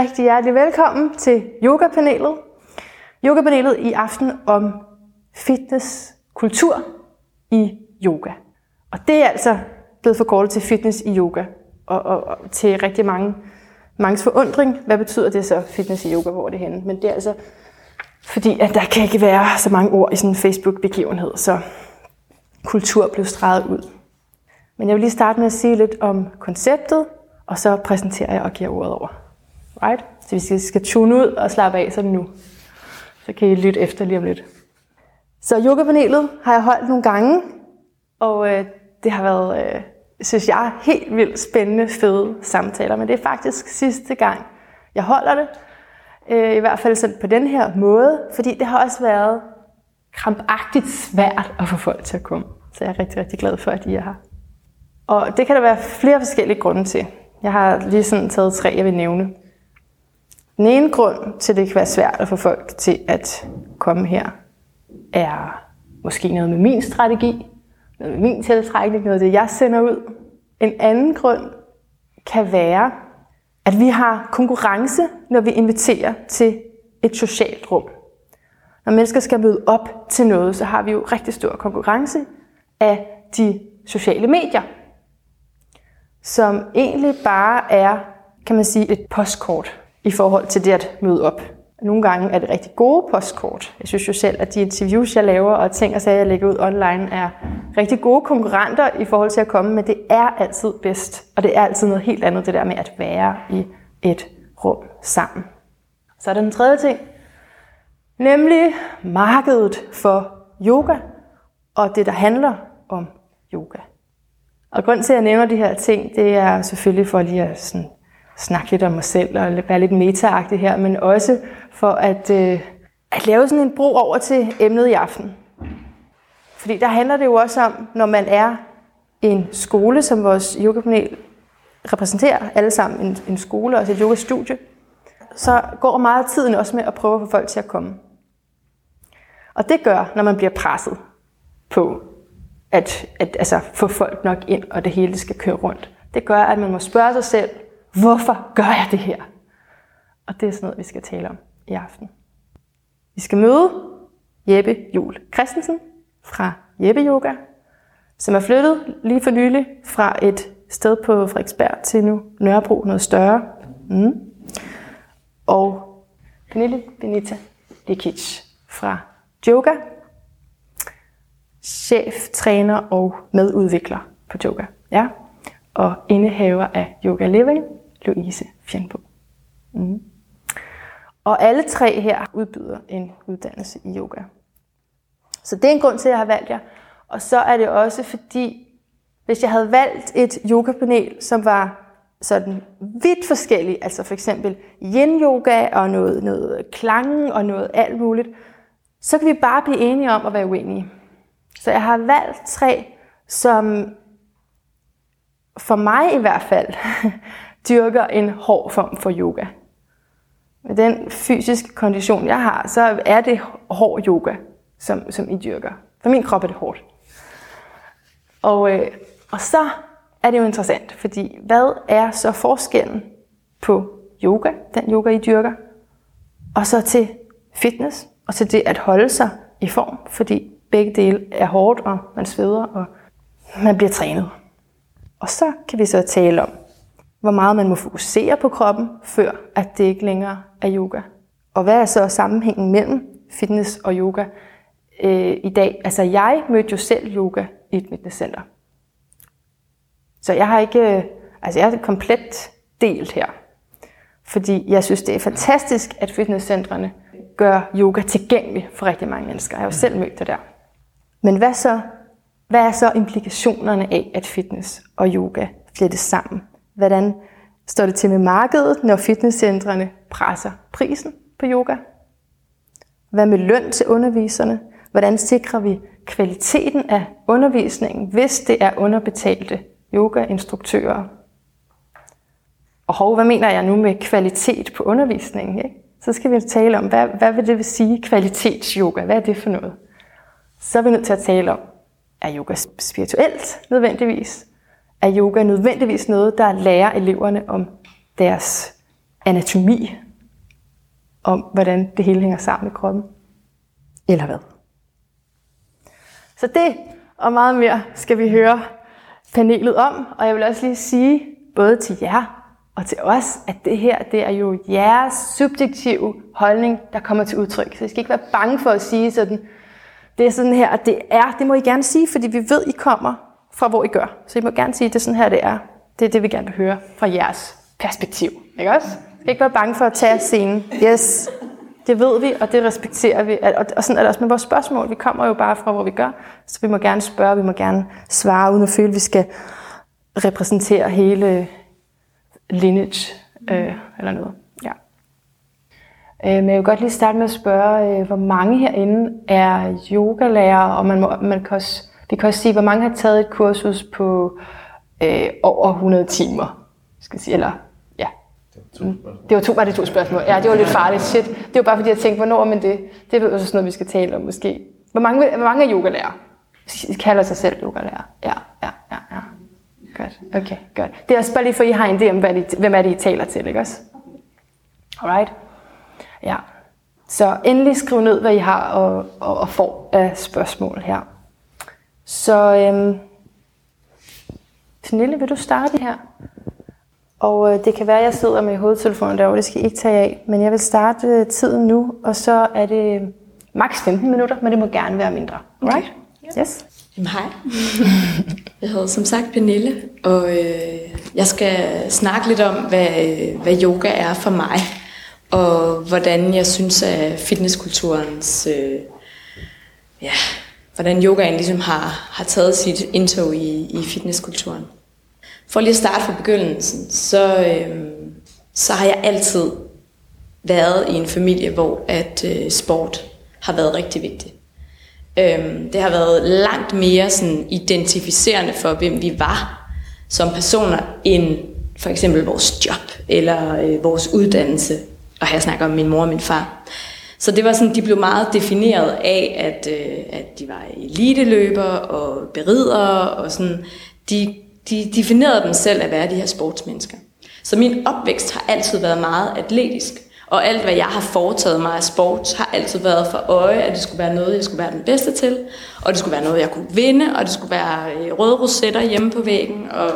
rigtig hjertelig velkommen til yogapanelet. Yogapanelet i aften om fitness, kultur i yoga. Og det er altså blevet forkortet til fitness i yoga. Og, og, og til rigtig mange, mangs forundring, hvad betyder det så, fitness i yoga, hvor er det henne? Men det er altså fordi, at der kan ikke være så mange ord i sådan en Facebook-begivenhed, så kultur blev streget ud. Men jeg vil lige starte med at sige lidt om konceptet, og så præsenterer jeg og giver ordet over. Right? Så hvis I skal tune ud og slappe af, så nu. Så kan I lytte efter lige om lidt. Så yogapanelet har jeg holdt nogle gange, og øh, det har været, øh, synes jeg, helt vildt spændende, fede samtaler. Men det er faktisk sidste gang, jeg holder det. Øh, I hvert fald sådan på den her måde, fordi det har også været krampagtigt svært at få folk til at komme. Så jeg er rigtig, rigtig glad for, at I er her. Og det kan der være flere forskellige grunde til. Jeg har lige sådan taget tre, jeg vil nævne. Den ene grund til, at det kan være svært at få folk til at komme her, er måske noget med min strategi, noget med min tiltrækning, noget af det, jeg sender ud. En anden grund kan være, at vi har konkurrence, når vi inviterer til et socialt rum. Når mennesker skal møde op til noget, så har vi jo rigtig stor konkurrence af de sociale medier, som egentlig bare er, kan man sige, et postkort i forhold til det at møde op. Nogle gange er det rigtig gode postkort. Jeg synes jo selv, at de interviews, jeg laver og ting og sager, jeg lægger ud online, er rigtig gode konkurrenter i forhold til at komme, men det er altid bedst. Og det er altid noget helt andet, det der med at være i et rum sammen. Så er der den tredje ting, nemlig markedet for yoga og det, der handler om yoga. Og grund til, at jeg nævner de her ting, det er selvfølgelig for lige at sådan snakke lidt om mig selv og være lidt meta her, men også for at, øh, at lave sådan en bro over til emnet i aften. Fordi der handler det jo også om, når man er en skole, som vores yogapanel repræsenterer, alle sammen en, en skole og et yogastudie, så går meget af tiden også med at prøve at få folk til at komme. Og det gør, når man bliver presset på at, at altså, få folk nok ind, og det hele skal køre rundt. Det gør, at man må spørge sig selv, hvorfor gør jeg det her? Og det er sådan noget, vi skal tale om i aften. Vi skal møde Jeppe Jul Christensen fra Jeppe Yoga, som er flyttet lige for nylig fra et sted på Frederiksberg til nu Nørrebro, noget større. Mm. Og Pernille Benita Likic fra Yoga, chef, træner og medudvikler på yoga. Ja. Og indehaver af Yoga Living, Louise Fjernbo. Mm. Og alle tre her udbyder en uddannelse i yoga. Så det er en grund til, at jeg har valgt jer. Og så er det også fordi, hvis jeg havde valgt et yogapanel, som var sådan vidt forskellige, altså for eksempel yin-yoga og noget, noget klang og noget alt muligt, så kan vi bare blive enige om at være uenige. Så jeg har valgt tre, som for mig i hvert fald dyrker en hård form for yoga. Med den fysiske kondition, jeg har, så er det hård yoga, som, som I dyrker. For min krop er det hårdt. Og, øh, og så er det jo interessant, fordi hvad er så forskellen på yoga, den yoga I dyrker, og så til fitness, og til det at holde sig i form, fordi begge dele er hårdt, og man sveder, og man bliver trænet. Og så kan vi så tale om, hvor meget man må fokusere på kroppen, før at det ikke længere er yoga. Og hvad er så sammenhængen mellem fitness og yoga øh, i dag? Altså jeg mødte jo selv yoga i et fitnesscenter. Så jeg har ikke, øh, altså jeg er komplet delt her. Fordi jeg synes, det er fantastisk, at fitnesscentrene gør yoga tilgængelig for rigtig mange mennesker. Jeg har jo selv mødt det der. Men hvad så? Hvad er så implikationerne af, at fitness og yoga flettes sammen? Hvordan står det til med markedet, når fitnesscentrene presser prisen på yoga? Hvad med løn til underviserne? Hvordan sikrer vi kvaliteten af undervisningen, hvis det er underbetalte yogainstruktører? Og hov, hvad mener jeg nu med kvalitet på undervisningen? Ikke? Så skal vi tale om, hvad, hvad vil det vil sige kvalitetsyoga? Hvad er det for noget? så er vi nødt til at tale om, er yoga spirituelt nødvendigvis? Er yoga nødvendigvis noget, der lærer eleverne om deres anatomi, om hvordan det hele hænger sammen i kroppen. Eller hvad? Så det og meget mere skal vi høre panelet om, og jeg vil også lige sige, både til jer og til os, at det her, det er jo jeres subjektive holdning, der kommer til udtryk. Så I skal ikke være bange for at sige sådan, det er sådan her, og det er, det må I gerne sige, fordi vi ved, I kommer fra, hvor I gør. Så I må gerne sige, at det er sådan her, det er. Det er det, vi gerne vil høre fra jeres perspektiv. Ikke også? I ikke være bange for at tage scenen. Yes, det ved vi, og det respekterer vi. Og, og sådan er det også med vores spørgsmål. Vi kommer jo bare fra, hvor vi gør, så vi må gerne spørge, vi må gerne svare, uden at føle, at vi skal repræsentere hele lineage øh, eller noget. Ja. Øh, men jeg vil godt lige starte med at spørge, øh, hvor mange herinde er yogalærer, og man, må, man kan også, vi kan også sige, hvor mange har taget et kursus på øh, over 100 timer, skal sige, eller ja. Det var to, var det to spørgsmål. Ja, det var lidt farligt. Shit. Det var bare fordi, jeg tænkte, hvornår men det? Det er også noget, vi skal tale om måske. Hvor mange, hvor mange er yogalærer? De kalder sig selv yogalærer. Ja, ja, ja, ja. Godt, okay, godt. Det er også bare lige for, I har en idé om, hvad de, hvem er det, I taler til, ikke også? Alright. Ja. Så endelig skriv ned, hvad I har og, og, og får af spørgsmål her. Så øhm, Pernille, vil du starte her? Og øh, det kan være, at jeg sidder med hovedtelefonen derovre, det skal I ikke tage af. Men jeg vil starte øh, tiden nu, og så er det maks 15 minutter, men det må gerne være mindre. Right? Okay. Yes. Jamen, hej. Jeg hedder som sagt Pernille, og øh, jeg skal snakke lidt om, hvad, hvad yoga er for mig, og hvordan jeg synes, at fitnesskulturens, øh, ja, hvordan yogaen ligesom har, har taget sit indtog i, i fitnesskulturen. For lige at starte fra begyndelsen, så, øh, så har jeg altid været i en familie, hvor at øh, sport har været rigtig vigtigt. Øh, det har været langt mere sådan identificerende for, hvem vi var som personer, end for eksempel vores job eller øh, vores uddannelse. Og her snakker om min mor og min far. Så det var sådan, de blev meget defineret af, at, øh, at de var eliteløber og beridere og sådan. De, de definerede dem selv at være de her sportsmennesker. Så min opvækst har altid været meget atletisk. Og alt, hvad jeg har foretaget mig af sport, har altid været for øje, at det skulle være noget, jeg skulle være den bedste til. Og det skulle være noget, jeg kunne vinde, og det skulle være øh, røde rosetter hjemme på væggen, og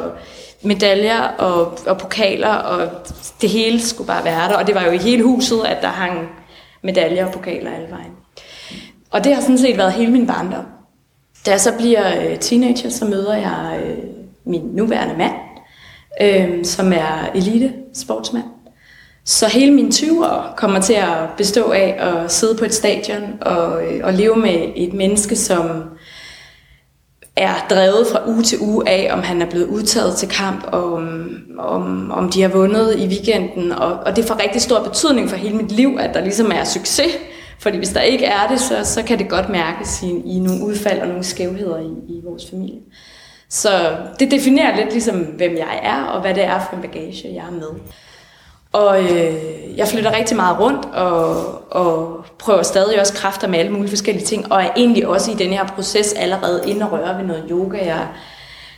medaljer og, og pokaler, og det hele skulle bare være der. Og det var jo i hele huset, at der hang medaljer og pokaler alle vejen. Og det har sådan set været hele min barndom. Da jeg så bliver øh, teenager, så møder jeg øh, min nuværende mand, øh, som er elite sportsmand. Så hele min 20'er kommer til at bestå af at sidde på et stadion og, øh, og leve med et menneske, som er drevet fra uge til uge af, om han er blevet udtaget til kamp, og om, om, om de har vundet i weekenden. Og, og det får rigtig stor betydning for hele mit liv, at der ligesom er succes. Fordi hvis der ikke er det, så, så kan det godt mærkes i, i nogle udfald og nogle skævheder i, i vores familie. Så det definerer lidt ligesom, hvem jeg er, og hvad det er for en bagage, jeg er med. Og øh, jeg flytter rigtig meget rundt og, og prøver stadig også kræfter med alle mulige forskellige ting, og er egentlig også i den her proces allerede inde og røre ved noget yoga. Jeg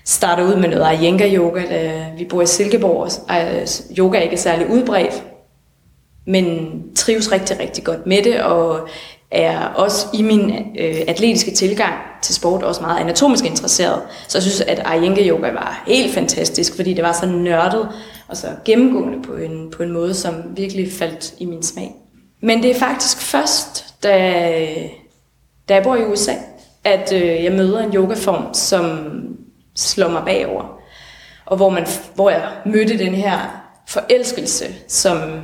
starter ud med noget Iyengar yoga, da vi bor i Silkeborg. Og yoga er ikke særlig udbredt, men trives rigtig, rigtig godt med det, og er også i min øh, atletiske tilgang til sport også meget anatomisk interesseret. Så jeg synes, at Iyengar yoga var helt fantastisk, fordi det var så nørdet og så gennemgående på en, på en måde, som virkelig faldt i min smag. Men det er faktisk først, da, da jeg bor i USA, at øh, jeg møder en yogaform, som slår mig bagover. Og hvor, man, hvor jeg mødte den her forelskelse, som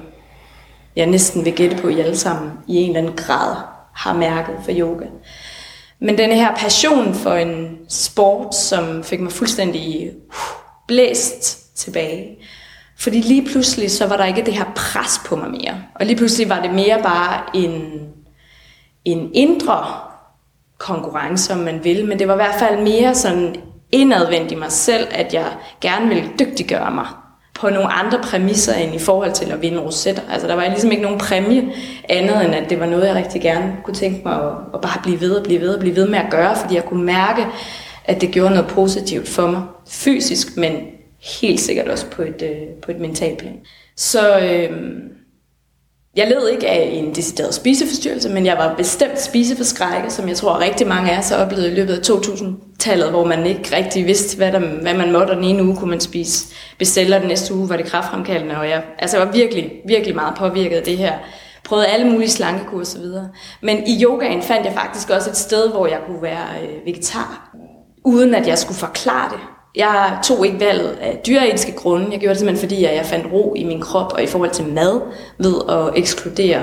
jeg næsten vil gætte på, at I alle sammen i en eller anden grad har mærket for yoga. Men den her passion for en sport, som fik mig fuldstændig uh, blæst tilbage, fordi lige pludselig, så var der ikke det her pres på mig mere. Og lige pludselig var det mere bare en, en indre konkurrence, om man vil. Men det var i hvert fald mere sådan indadvendt i mig selv, at jeg gerne ville dygtiggøre mig på nogle andre præmisser end i forhold til at vinde rosetter. Altså der var ligesom ikke nogen præmie andet end at det var noget, jeg rigtig gerne kunne tænke mig at, at bare blive ved og blive ved og blive ved med at gøre, fordi jeg kunne mærke, at det gjorde noget positivt for mig fysisk, men helt sikkert også på et, øh, på et mentalt plan. Så øh, jeg led ikke af en decideret spiseforstyrrelse, men jeg var bestemt spiseforskrækket, som jeg tror rigtig mange af os har oplevet i løbet af 2000-tallet, hvor man ikke rigtig vidste, hvad, der, hvad man måtte, og den ene uge kunne man spise bestiller, den næste uge var det kraftfremkaldende, og jeg, altså jeg var virkelig, virkelig meget påvirket af det her. Prøvede alle mulige slankekur og så videre. Men i yogaen fandt jeg faktisk også et sted, hvor jeg kunne være øh, vegetar, uden at jeg skulle forklare det. Jeg tog ikke valget af dyreetiske grunde. Jeg gjorde det simpelthen fordi, at jeg fandt ro i min krop og i forhold til mad ved at ekskludere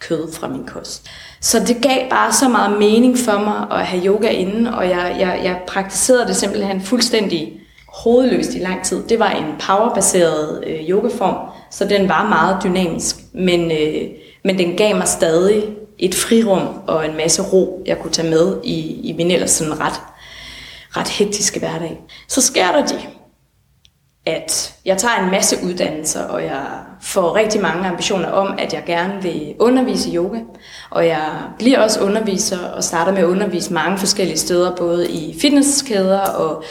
kød fra min kost. Så det gav bare så meget mening for mig at have yoga inden, og jeg, jeg, jeg praktiserede det simpelthen fuldstændig hovedløst i lang tid. Det var en powerbaseret øh, yogaform, så den var meget dynamisk, men, øh, men den gav mig stadig et frirum og en masse ro, jeg kunne tage med i, i min ellers sådan ret ret hektiske hverdag. Så sker der det, at jeg tager en masse uddannelser, og jeg får rigtig mange ambitioner om, at jeg gerne vil undervise yoga. Og jeg bliver også underviser og starter med at undervise mange forskellige steder, både i fitnesskæder og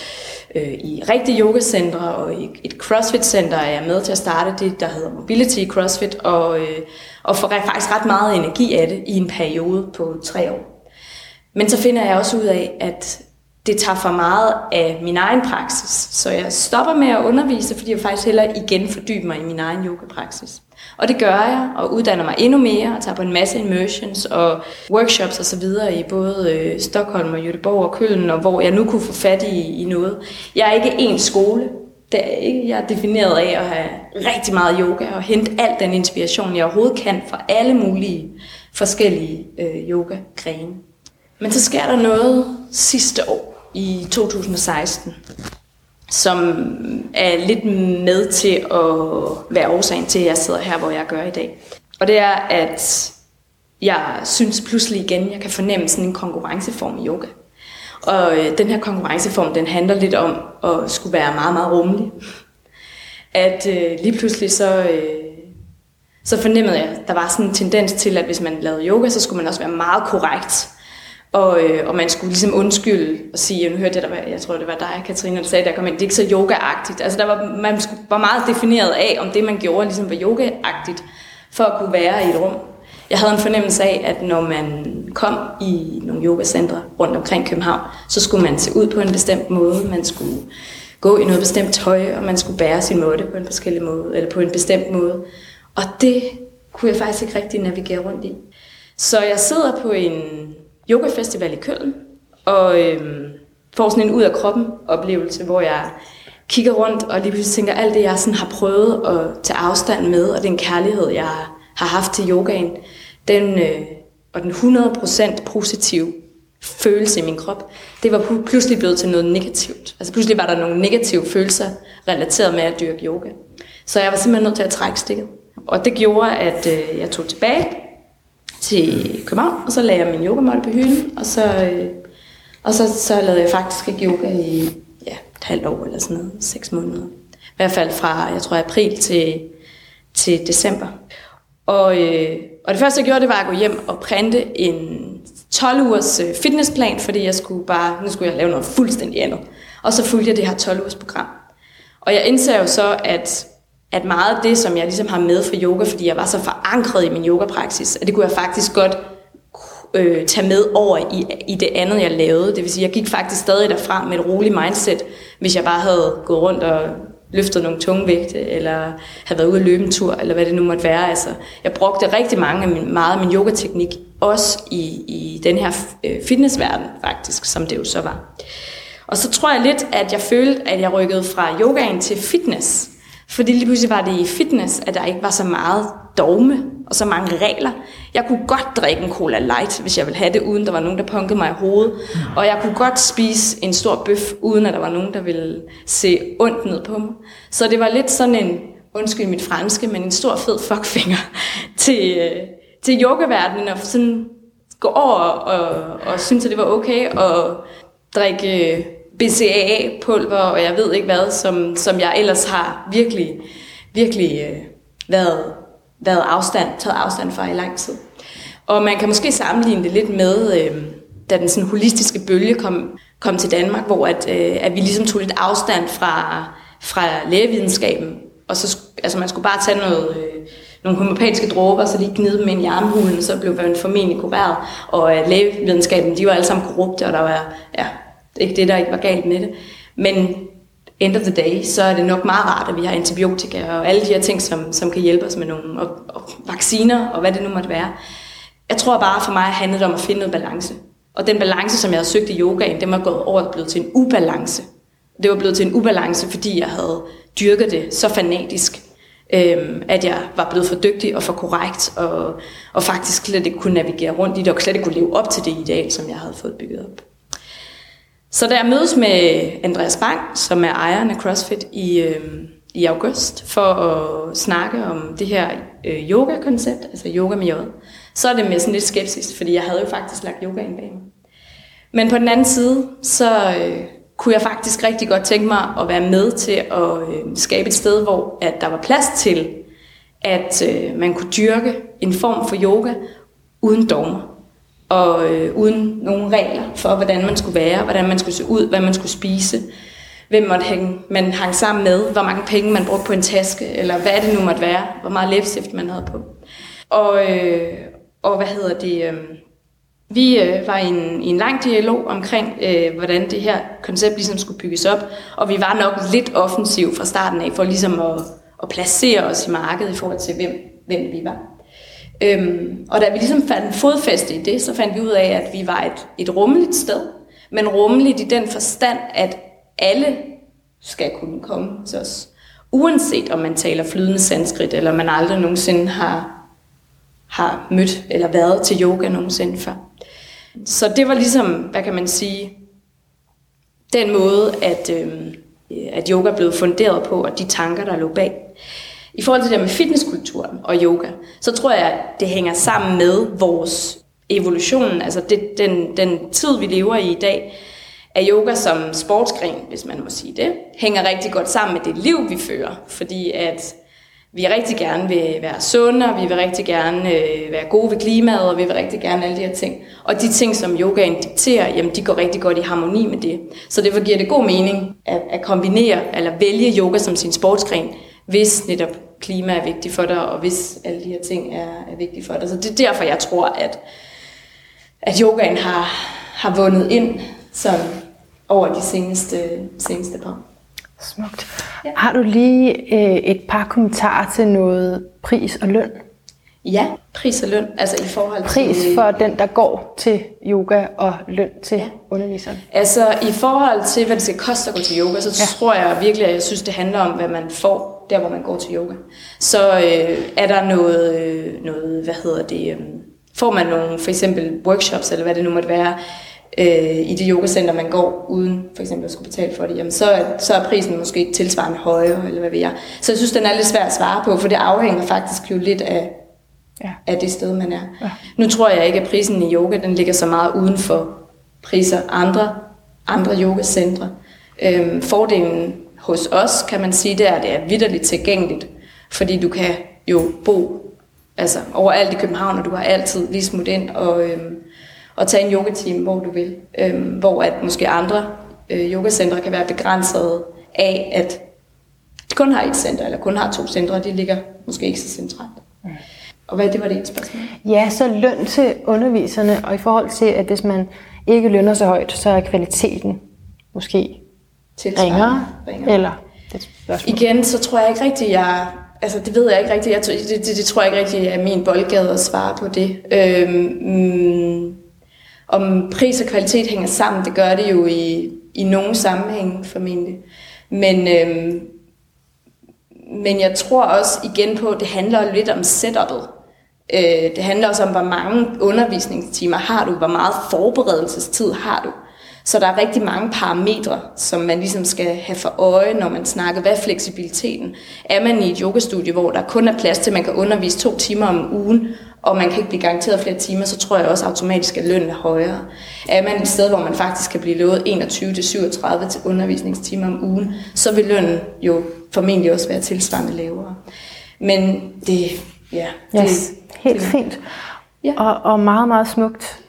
øh, i rigtige yogacentre og i et CrossFit-center er jeg med til at starte det, der hedder Mobility CrossFit, og, øh, og får faktisk ret meget energi af det i en periode på tre år. Men så finder jeg også ud af, at det tager for meget af min egen praksis. Så jeg stopper med at undervise, fordi jeg faktisk heller igen fordyber mig i min egen yogapraksis. Og det gør jeg, og uddanner mig endnu mere, og tager på en masse immersions og workshops osv. i både øh, Stockholm og Göteborg og Køln, og hvor jeg nu kunne få fat i, i noget. Jeg er ikke en skole. Det er ikke. Jeg er defineret af at have rigtig meget yoga og hente al den inspiration, jeg overhovedet kan fra alle mulige forskellige øh, yoga-grene. Men så sker der noget sidste år, i 2016, som er lidt med til at være årsagen til, at jeg sidder her, hvor jeg gør i dag. Og det er, at jeg synes pludselig igen, jeg kan fornemme sådan en konkurrenceform i yoga. Og øh, den her konkurrenceform, den handler lidt om at skulle være meget, meget rummelig. At øh, lige pludselig så, øh, så fornemmede jeg, at der var sådan en tendens til, at hvis man lavede yoga, så skulle man også være meget korrekt og, øh, og man skulle ligesom undskylde og sige, nu hørte jeg, der var, jeg tror det var dig, Katrine, der sagde, der kom ind, det er ikke så yogaagtigt. Altså der var, man var meget defineret af, om det man gjorde ligesom var yogaagtigt, for at kunne være i et rum. Jeg havde en fornemmelse af, at når man kom i nogle yogacentre rundt omkring København, så skulle man se ud på en bestemt måde, man skulle gå i noget bestemt tøj, og man skulle bære sin måtte på en forskellig måde, eller på en bestemt måde. Og det kunne jeg faktisk ikke rigtig navigere rundt i. Så jeg sidder på en yogafestival i Køln, og øhm, får sådan en ud af kroppen oplevelse, hvor jeg kigger rundt og lige pludselig tænker, alt det, jeg sådan har prøvet at tage afstand med, og den kærlighed, jeg har haft til yogaen, den, øh, og den 100% positive følelse i min krop, det var pludselig blevet til noget negativt. Altså pludselig var der nogle negative følelser relateret med at dyrke yoga. Så jeg var simpelthen nødt til at trække stikket. Og det gjorde, at øh, jeg tog tilbage til København, og så lagde jeg min yogamål på hylden, og så, øh, og så, så lavede jeg faktisk ikke yoga i ja, et halvt år eller sådan noget, seks måneder. I hvert fald fra, jeg tror, april til, til december. Og, øh, og det første, jeg gjorde, det var at gå hjem og printe en 12 ugers øh, fitnessplan, fordi jeg skulle bare, nu skulle jeg lave noget fuldstændig andet. Og så fulgte jeg det her 12 ugers program. Og jeg indser jo så, at at meget af det, som jeg ligesom har med fra yoga, fordi jeg var så forankret i min yogapraksis, at det kunne jeg faktisk godt øh, tage med over i, i det andet, jeg lavede. Det vil sige, jeg gik faktisk stadig derfra med et roligt mindset, hvis jeg bare havde gået rundt og løftet nogle tunge vægte, eller havde været ude at løbe en tur, eller hvad det nu måtte være. Altså, jeg brugte rigtig mange af min, meget af min yogateknik, også i, i den her øh, fitnessverden faktisk, som det jo så var. Og så tror jeg lidt, at jeg følte, at jeg rykkede fra yogaen til fitness. Fordi lige pludselig var det i fitness, at der ikke var så meget dogme og så mange regler. Jeg kunne godt drikke en Cola Light, hvis jeg ville have det, uden der var nogen, der punkede mig i hovedet. Og jeg kunne godt spise en stor bøf, uden at der var nogen, der ville se ondt ned på mig. Så det var lidt sådan en, undskyld mit franske, men en stor fed fuckfinger til, øh, til yogaverdenen, og sådan gå over og, og synes, at det var okay at drikke øh, BCAA-pulver, og jeg ved ikke hvad, som, som jeg ellers har virkelig, virkelig øh, været, været afstand, taget afstand fra i lang tid. Og man kan måske sammenligne det lidt med, øh, da den sådan holistiske bølge kom, kom til Danmark, hvor at, øh, at vi ligesom tog lidt afstand fra, fra lægevidenskaben, og så, altså man skulle bare tage noget, øh, nogle homopatiske dråber, så lige gnide dem ind i armhulen, så blev man formentlig kureret. Og øh, lægevidenskaben, de var alle sammen korrupte, og der var, ja, ikke det, der ikke var galt med det. Men end of the day, så er det nok meget rart, at vi har antibiotika og alle de her ting, som, som kan hjælpe os med nogle og, og vacciner og hvad det nu måtte være. Jeg tror bare for mig handlede det om at finde noget balance. Og den balance, som jeg havde søgt i yogaen, den var gået over og blevet til en ubalance. Det var blevet til en ubalance, fordi jeg havde dyrket det så fanatisk, øhm, at jeg var blevet for dygtig og for korrekt, og, og faktisk slet ikke kunne navigere rundt i det, og slet ikke kunne leve op til det ideal, som jeg havde fået bygget op. Så da jeg mødes med Andreas Bang, som er ejeren af CrossFit i, øh, i august, for at snakke om det her øh, yoga-koncept, altså yoga med jod, så er det med sådan lidt skepsis, fordi jeg havde jo faktisk lagt yoga ind bag mig. Men på den anden side, så øh, kunne jeg faktisk rigtig godt tænke mig at være med til at øh, skabe et sted, hvor at der var plads til, at øh, man kunne dyrke en form for yoga uden dogmer og øh, uden nogen regler for, hvordan man skulle være, hvordan man skulle se ud, hvad man skulle spise, hvem måtte hænge, man hang sammen med, hvor mange penge man brugte på en taske, eller hvad det nu måtte være, hvor meget læbestift man havde på. Og, øh, og hvad hedder det... Øh, vi øh, var i en, i en lang dialog omkring, øh, hvordan det her koncept ligesom skulle bygges op, og vi var nok lidt offensiv fra starten af, for ligesom at, at placere os i markedet i forhold til, hvem, hvem vi var. Øhm, og da vi ligesom fandt fodfæste i det, så fandt vi ud af, at vi var et, et rummeligt sted, men rummeligt i den forstand, at alle skal kunne komme til os. Uanset om man taler flydende sanskrit, eller man aldrig nogensinde har, har mødt eller været til yoga nogensinde før. Så det var ligesom, hvad kan man sige, den måde, at, øh, at yoga blev funderet på, og de tanker, der lå bag. I forhold til det med fitnesskulturen og yoga, så tror jeg, at det hænger sammen med vores evolution, altså det, den, den tid, vi lever i i dag, at yoga som sportsgren, hvis man må sige det, hænger rigtig godt sammen med det liv, vi fører. Fordi at vi rigtig gerne vil være sunde, og vi vil rigtig gerne øh, være gode ved klimaet, og vi vil rigtig gerne alle de her ting. Og de ting, som yogaen dikterer, jamen de går rigtig godt i harmoni med det. Så derfor giver det god mening at, at kombinere, eller vælge yoga som sin sportsgren, hvis netop klima er vigtigt for dig, og hvis alle de her ting er, er vigtige for dig. Så det er derfor, jeg tror, at, at yogaen har, har vundet ind sådan over de seneste, seneste par Smukt. Ja. Har du lige øh, et par kommentarer til noget pris og løn? Ja, pris og løn, altså i forhold til... Pris for den, der går til yoga, og løn til ja. underviseren. Altså i forhold til, hvad det skal koste at gå til yoga, så ja. tror jeg virkelig, at jeg synes, det handler om, hvad man får, der hvor man går til yoga. Så øh, er der noget, øh, noget, hvad hedder det, øh, får man nogle for eksempel workshops, eller hvad det nu måtte være, øh, i det yogacenter, man går, uden for eksempel at skulle betale for det, jamen så, så er prisen måske tilsvarende højere, eller hvad ved jeg. Så jeg synes, den er lidt svær at svare på, for det afhænger faktisk jo lidt af, ja. af det sted, man er. Ja. Nu tror jeg ikke, at prisen i yoga, den ligger så meget uden for priser andre, andre yogacentre. Øhm, fordelen hos os, kan man sige, det er, at det er vidderligt tilgængeligt, fordi du kan jo bo altså, overalt i København, og du har altid lige smut ind og, øhm, og tage en yogatime, hvor du vil. Øhm, hvor at måske andre øh, yogacentre kan være begrænset af, at de kun har et center, eller kun har to centre, og de ligger måske ikke så centralt. Mm. Og hvad det var det et spørgsmål? Ja, så løn til underviserne, og i forhold til, at hvis man ikke lønner så højt, så er kvaliteten måske ringere, ringere. eller det Igen, så tror jeg ikke rigtigt, jeg Altså, det ved jeg ikke rigtigt. Jeg, det, det, det tror jeg ikke rigtigt er min boldgade at svare på det. Øhm, om pris og kvalitet hænger sammen, det gør det jo i, i nogle sammenhænge formentlig. Men, øhm, men jeg tror også igen på, at det handler lidt om setup'et. Øh, det handler også om, hvor mange undervisningstimer har du, hvor meget forberedelsestid har du. Så der er rigtig mange parametre, som man ligesom skal have for øje, når man snakker, hvad er fleksibiliteten? Er man i et yogastudie, hvor der kun er plads til, at man kan undervise to timer om ugen, og man kan ikke blive garanteret flere timer, så tror jeg også automatisk, at lønnen er højere. Er man et sted, hvor man faktisk kan blive lovet 21-37 til undervisningstimer om ugen, så vil lønnen jo formentlig også være tilsvarende lavere. Men det, ja. Det, yes, helt det, fint. Ja. Og, og meget, meget smukt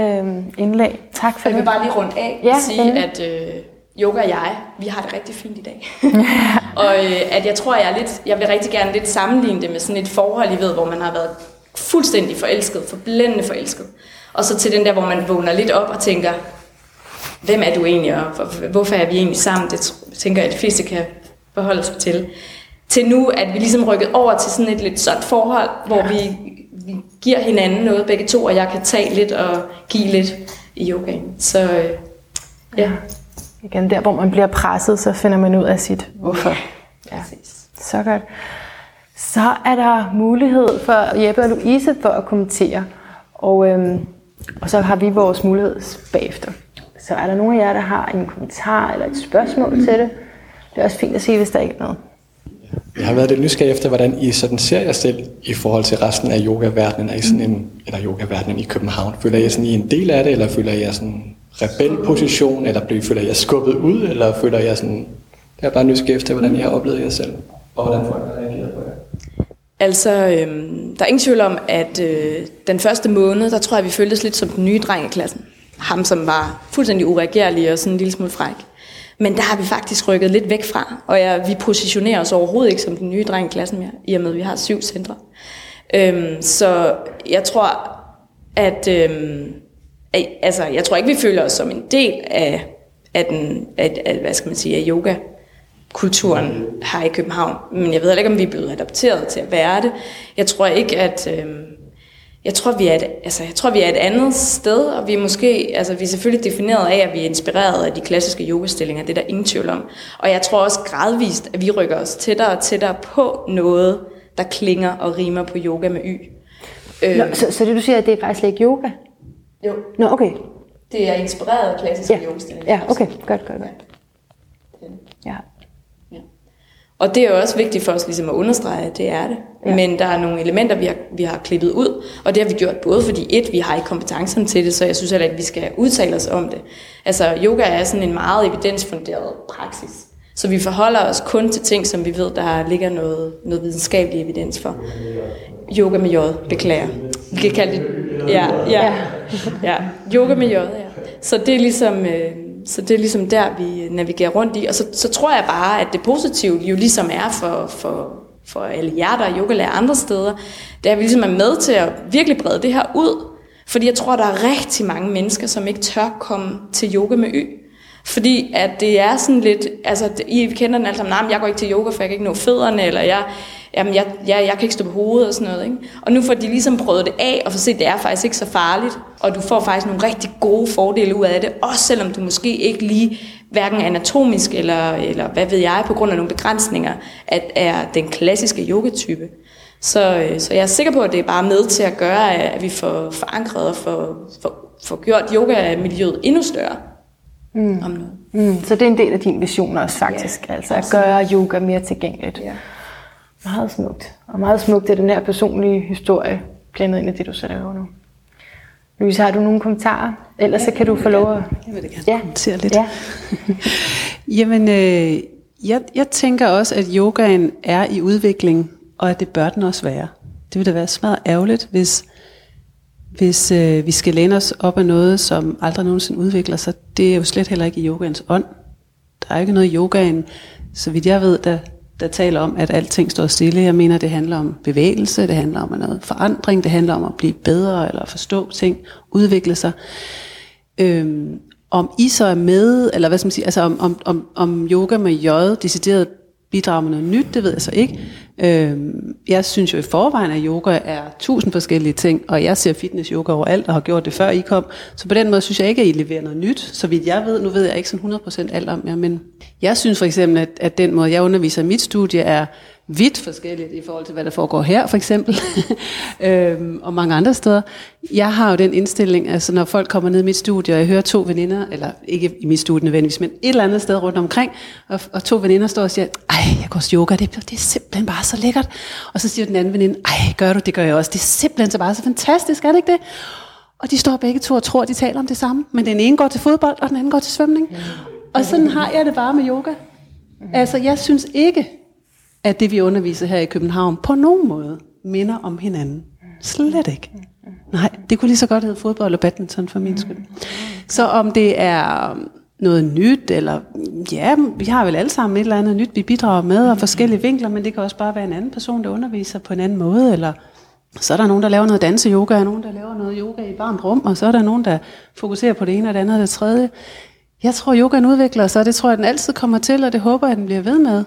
øhm, indlæg. Tak for jeg det. Jeg vil bare lige rundt af ja, sige, at øh, yoga og jeg, vi har det rigtig fint i dag. og øh, at jeg tror, jeg er lidt, jeg vil rigtig gerne lidt sammenligne det med sådan et forhold, I ved, hvor man har været fuldstændig forelsket, forblændende forelsket. Og så til den der, hvor man vågner lidt op og tænker, hvem er du egentlig, og hvorfor er vi egentlig sammen? Det tænker jeg, at de fleste kan forholde sig til. Til nu, at vi ligesom rykket over til sådan et lidt sådan forhold, hvor ja. vi, vi giver hinanden noget begge to, og jeg kan tage lidt og give lidt i yogaen. Så øh, ja. ja. Igen, der hvor man bliver presset, så finder man ud af sit hvorfor. Ja, præcis. Så godt. Så er der mulighed for Jeppe og Louise for at kommentere. Og, øhm, og så har vi vores mulighed bagefter. Så er der nogen af jer, der har en kommentar eller et spørgsmål til det? Det er også fint at sige, hvis der ikke er noget. Jeg har været lidt nysgerrig efter, hvordan I sådan ser jer selv i forhold til resten af yogaverdenen. Er I sådan en, eller yogaverdenen i København? Føler I sådan I en del af det, eller føler I sådan rebelposition, eller bliver, føler I jer skubbet ud, eller føler I sådan... Jeg er bare nysgerrig efter, hvordan I har oplevet jer selv, og hvordan folk har reageret på jer. Altså, øhm, der er ingen tvivl om, at øh, den første måned, der tror jeg, vi føltes lidt som den nye dreng i klassen. Ham, som var fuldstændig ureagerlig og sådan en lille smule fræk. Men der har vi faktisk rykket lidt væk fra, og ja, vi positionerer os overhovedet ikke som den nye dreng i klassen mere, i og med, at vi har syv centre. Øhm, så jeg tror, at, øhm, altså, jeg tror ikke, vi føler os som en del af, af, den, af, af hvad skal man sige, af yoga kulturen her i København. Men jeg ved ikke, om vi er blevet adopteret til at være det. Jeg tror ikke, at... Øh, jeg tror, vi er et, altså, jeg tror, vi er et andet sted, og vi er måske, altså, vi er selvfølgelig defineret af, at vi er inspireret af de klassiske yogastillinger, det er der ingen tvivl om. Og jeg tror også gradvist, at vi rykker os tættere og tættere på noget, der klinger og rimer på yoga med y. Nå, øhm. så, så det du siger, at det er faktisk ikke yoga? Jo. Nå, okay. Det er inspireret af klassiske ja. yogastillinger. Ja, okay. Godt, godt, godt. Ja. Og det er jo også vigtigt for os ligesom at understrege, at det er det. Ja. Men der er nogle elementer, vi har, vi har klippet ud, og det har vi gjort både fordi et, vi har ikke kompetencen til det, så jeg synes heller ikke, at vi skal udtale os om det. Altså yoga er sådan en meget evidensfunderet praksis. Så vi forholder os kun til ting, som vi ved, der ligger noget, noget videnskabelig evidens for. Yoga med J, beklager. Vi kan kalde det... Ja, ja, ja. Yoga med J, ja. Så det er ligesom... Øh, så det er ligesom der, vi navigerer rundt i. Og så, så tror jeg bare, at det positive jo ligesom er for, for, for alle jer, der er yogalærer andre steder, det er, at vi ligesom er med til at virkelig brede det her ud. Fordi jeg tror, der er rigtig mange mennesker, som ikke tør komme til yoga med y. Fordi at det er sådan lidt, altså I kender den alle sammen, nej, jeg går ikke til yoga, for jeg kan ikke nå fødderne, eller jeg, jamen jeg, jeg, jeg kan ikke stå på hovedet og sådan noget. Ikke? Og nu får de ligesom prøvet det af, og får set, at det er faktisk ikke så farligt, og du får faktisk nogle rigtig gode fordele ud af det, også selvom du måske ikke lige, hverken anatomisk eller, eller hvad ved jeg, på grund af nogle begrænsninger, at er den klassiske yogatype. Så, øh, så jeg er sikker på, at det er bare med til at gøre, at vi får forankret og får, får, får gjort yoga-miljøet endnu større. Mm. Om noget. Mm. Så det er en del af din vision også faktisk, ja, altså at gøre yoga mere tilgængeligt. Ja. Meget smukt. Og meget smukt er den her personlige historie blandet ind i det, du så laver nu. Louise, har du nogle kommentarer? Ellers så kan du få lov at... Jeg vil da gerne ja. kommentere lidt. Ja. Jamen, øh, jeg, jeg tænker også, at yogaen er i udvikling, og at det bør den også være. Det vil da være smadret ærgerligt, hvis, hvis øh, vi skal læne os op af noget, som aldrig nogensinde udvikler sig. Det er jo slet heller ikke i yogans ånd. Der er ikke noget i yogaen, så vidt jeg ved, der, der taler om, at alting står stille. Jeg mener, det handler om bevægelse, det handler om noget forandring, det handler om at blive bedre eller forstå ting, udvikle sig. Øhm, om I så er med, eller hvad skal man sige, altså om, om, om, om yoga med J decideret bidrage med noget nyt, det ved jeg så ikke. Øhm, jeg synes jo i forvejen, at yoga er tusind forskellige ting, og jeg ser fitness yoga overalt, og har gjort det før I kom. Så på den måde synes jeg ikke, at I leverer noget nyt. Så vidt jeg ved, nu ved jeg ikke sådan 100% alt om jer, men jeg synes for eksempel, at, at den måde, jeg underviser i mit studie, er vidt forskelligt i forhold til, hvad der foregår her, for eksempel, øhm, og mange andre steder. Jeg har jo den indstilling, altså når folk kommer ned i mit studie, og jeg hører to veninder, eller ikke i mit studie nødvendigvis, men et eller andet sted rundt omkring, og, og to veninder står og siger, ej, jeg går til yoga, det, det er simpelthen bare så lækkert. Og så siger den anden veninde, ej, gør du, det gør jeg også, det er simpelthen så bare så fantastisk, er det ikke det? Og de står begge to og tror, de taler om det samme, men den ene går til fodbold, og den anden går til svømning. Og sådan har jeg det bare med yoga. Altså, jeg synes ikke, at det vi underviser her i København på nogen måde minder om hinanden. Slet ikke. Nej, det kunne lige så godt hedde fodbold og badminton for min skyld. Så om det er noget nyt, eller ja, vi har vel alle sammen et eller andet nyt, vi bidrager med, og forskellige vinkler, men det kan også bare være en anden person, der underviser på en anden måde, eller så er der nogen, der laver noget danse-yoga, og nogen, der laver noget yoga i varmt rum, og så er der nogen, der fokuserer på det ene og det andet og det tredje. Jeg tror, yogaen udvikler sig, og det tror jeg, den altid kommer til, og det håber jeg, den bliver ved med.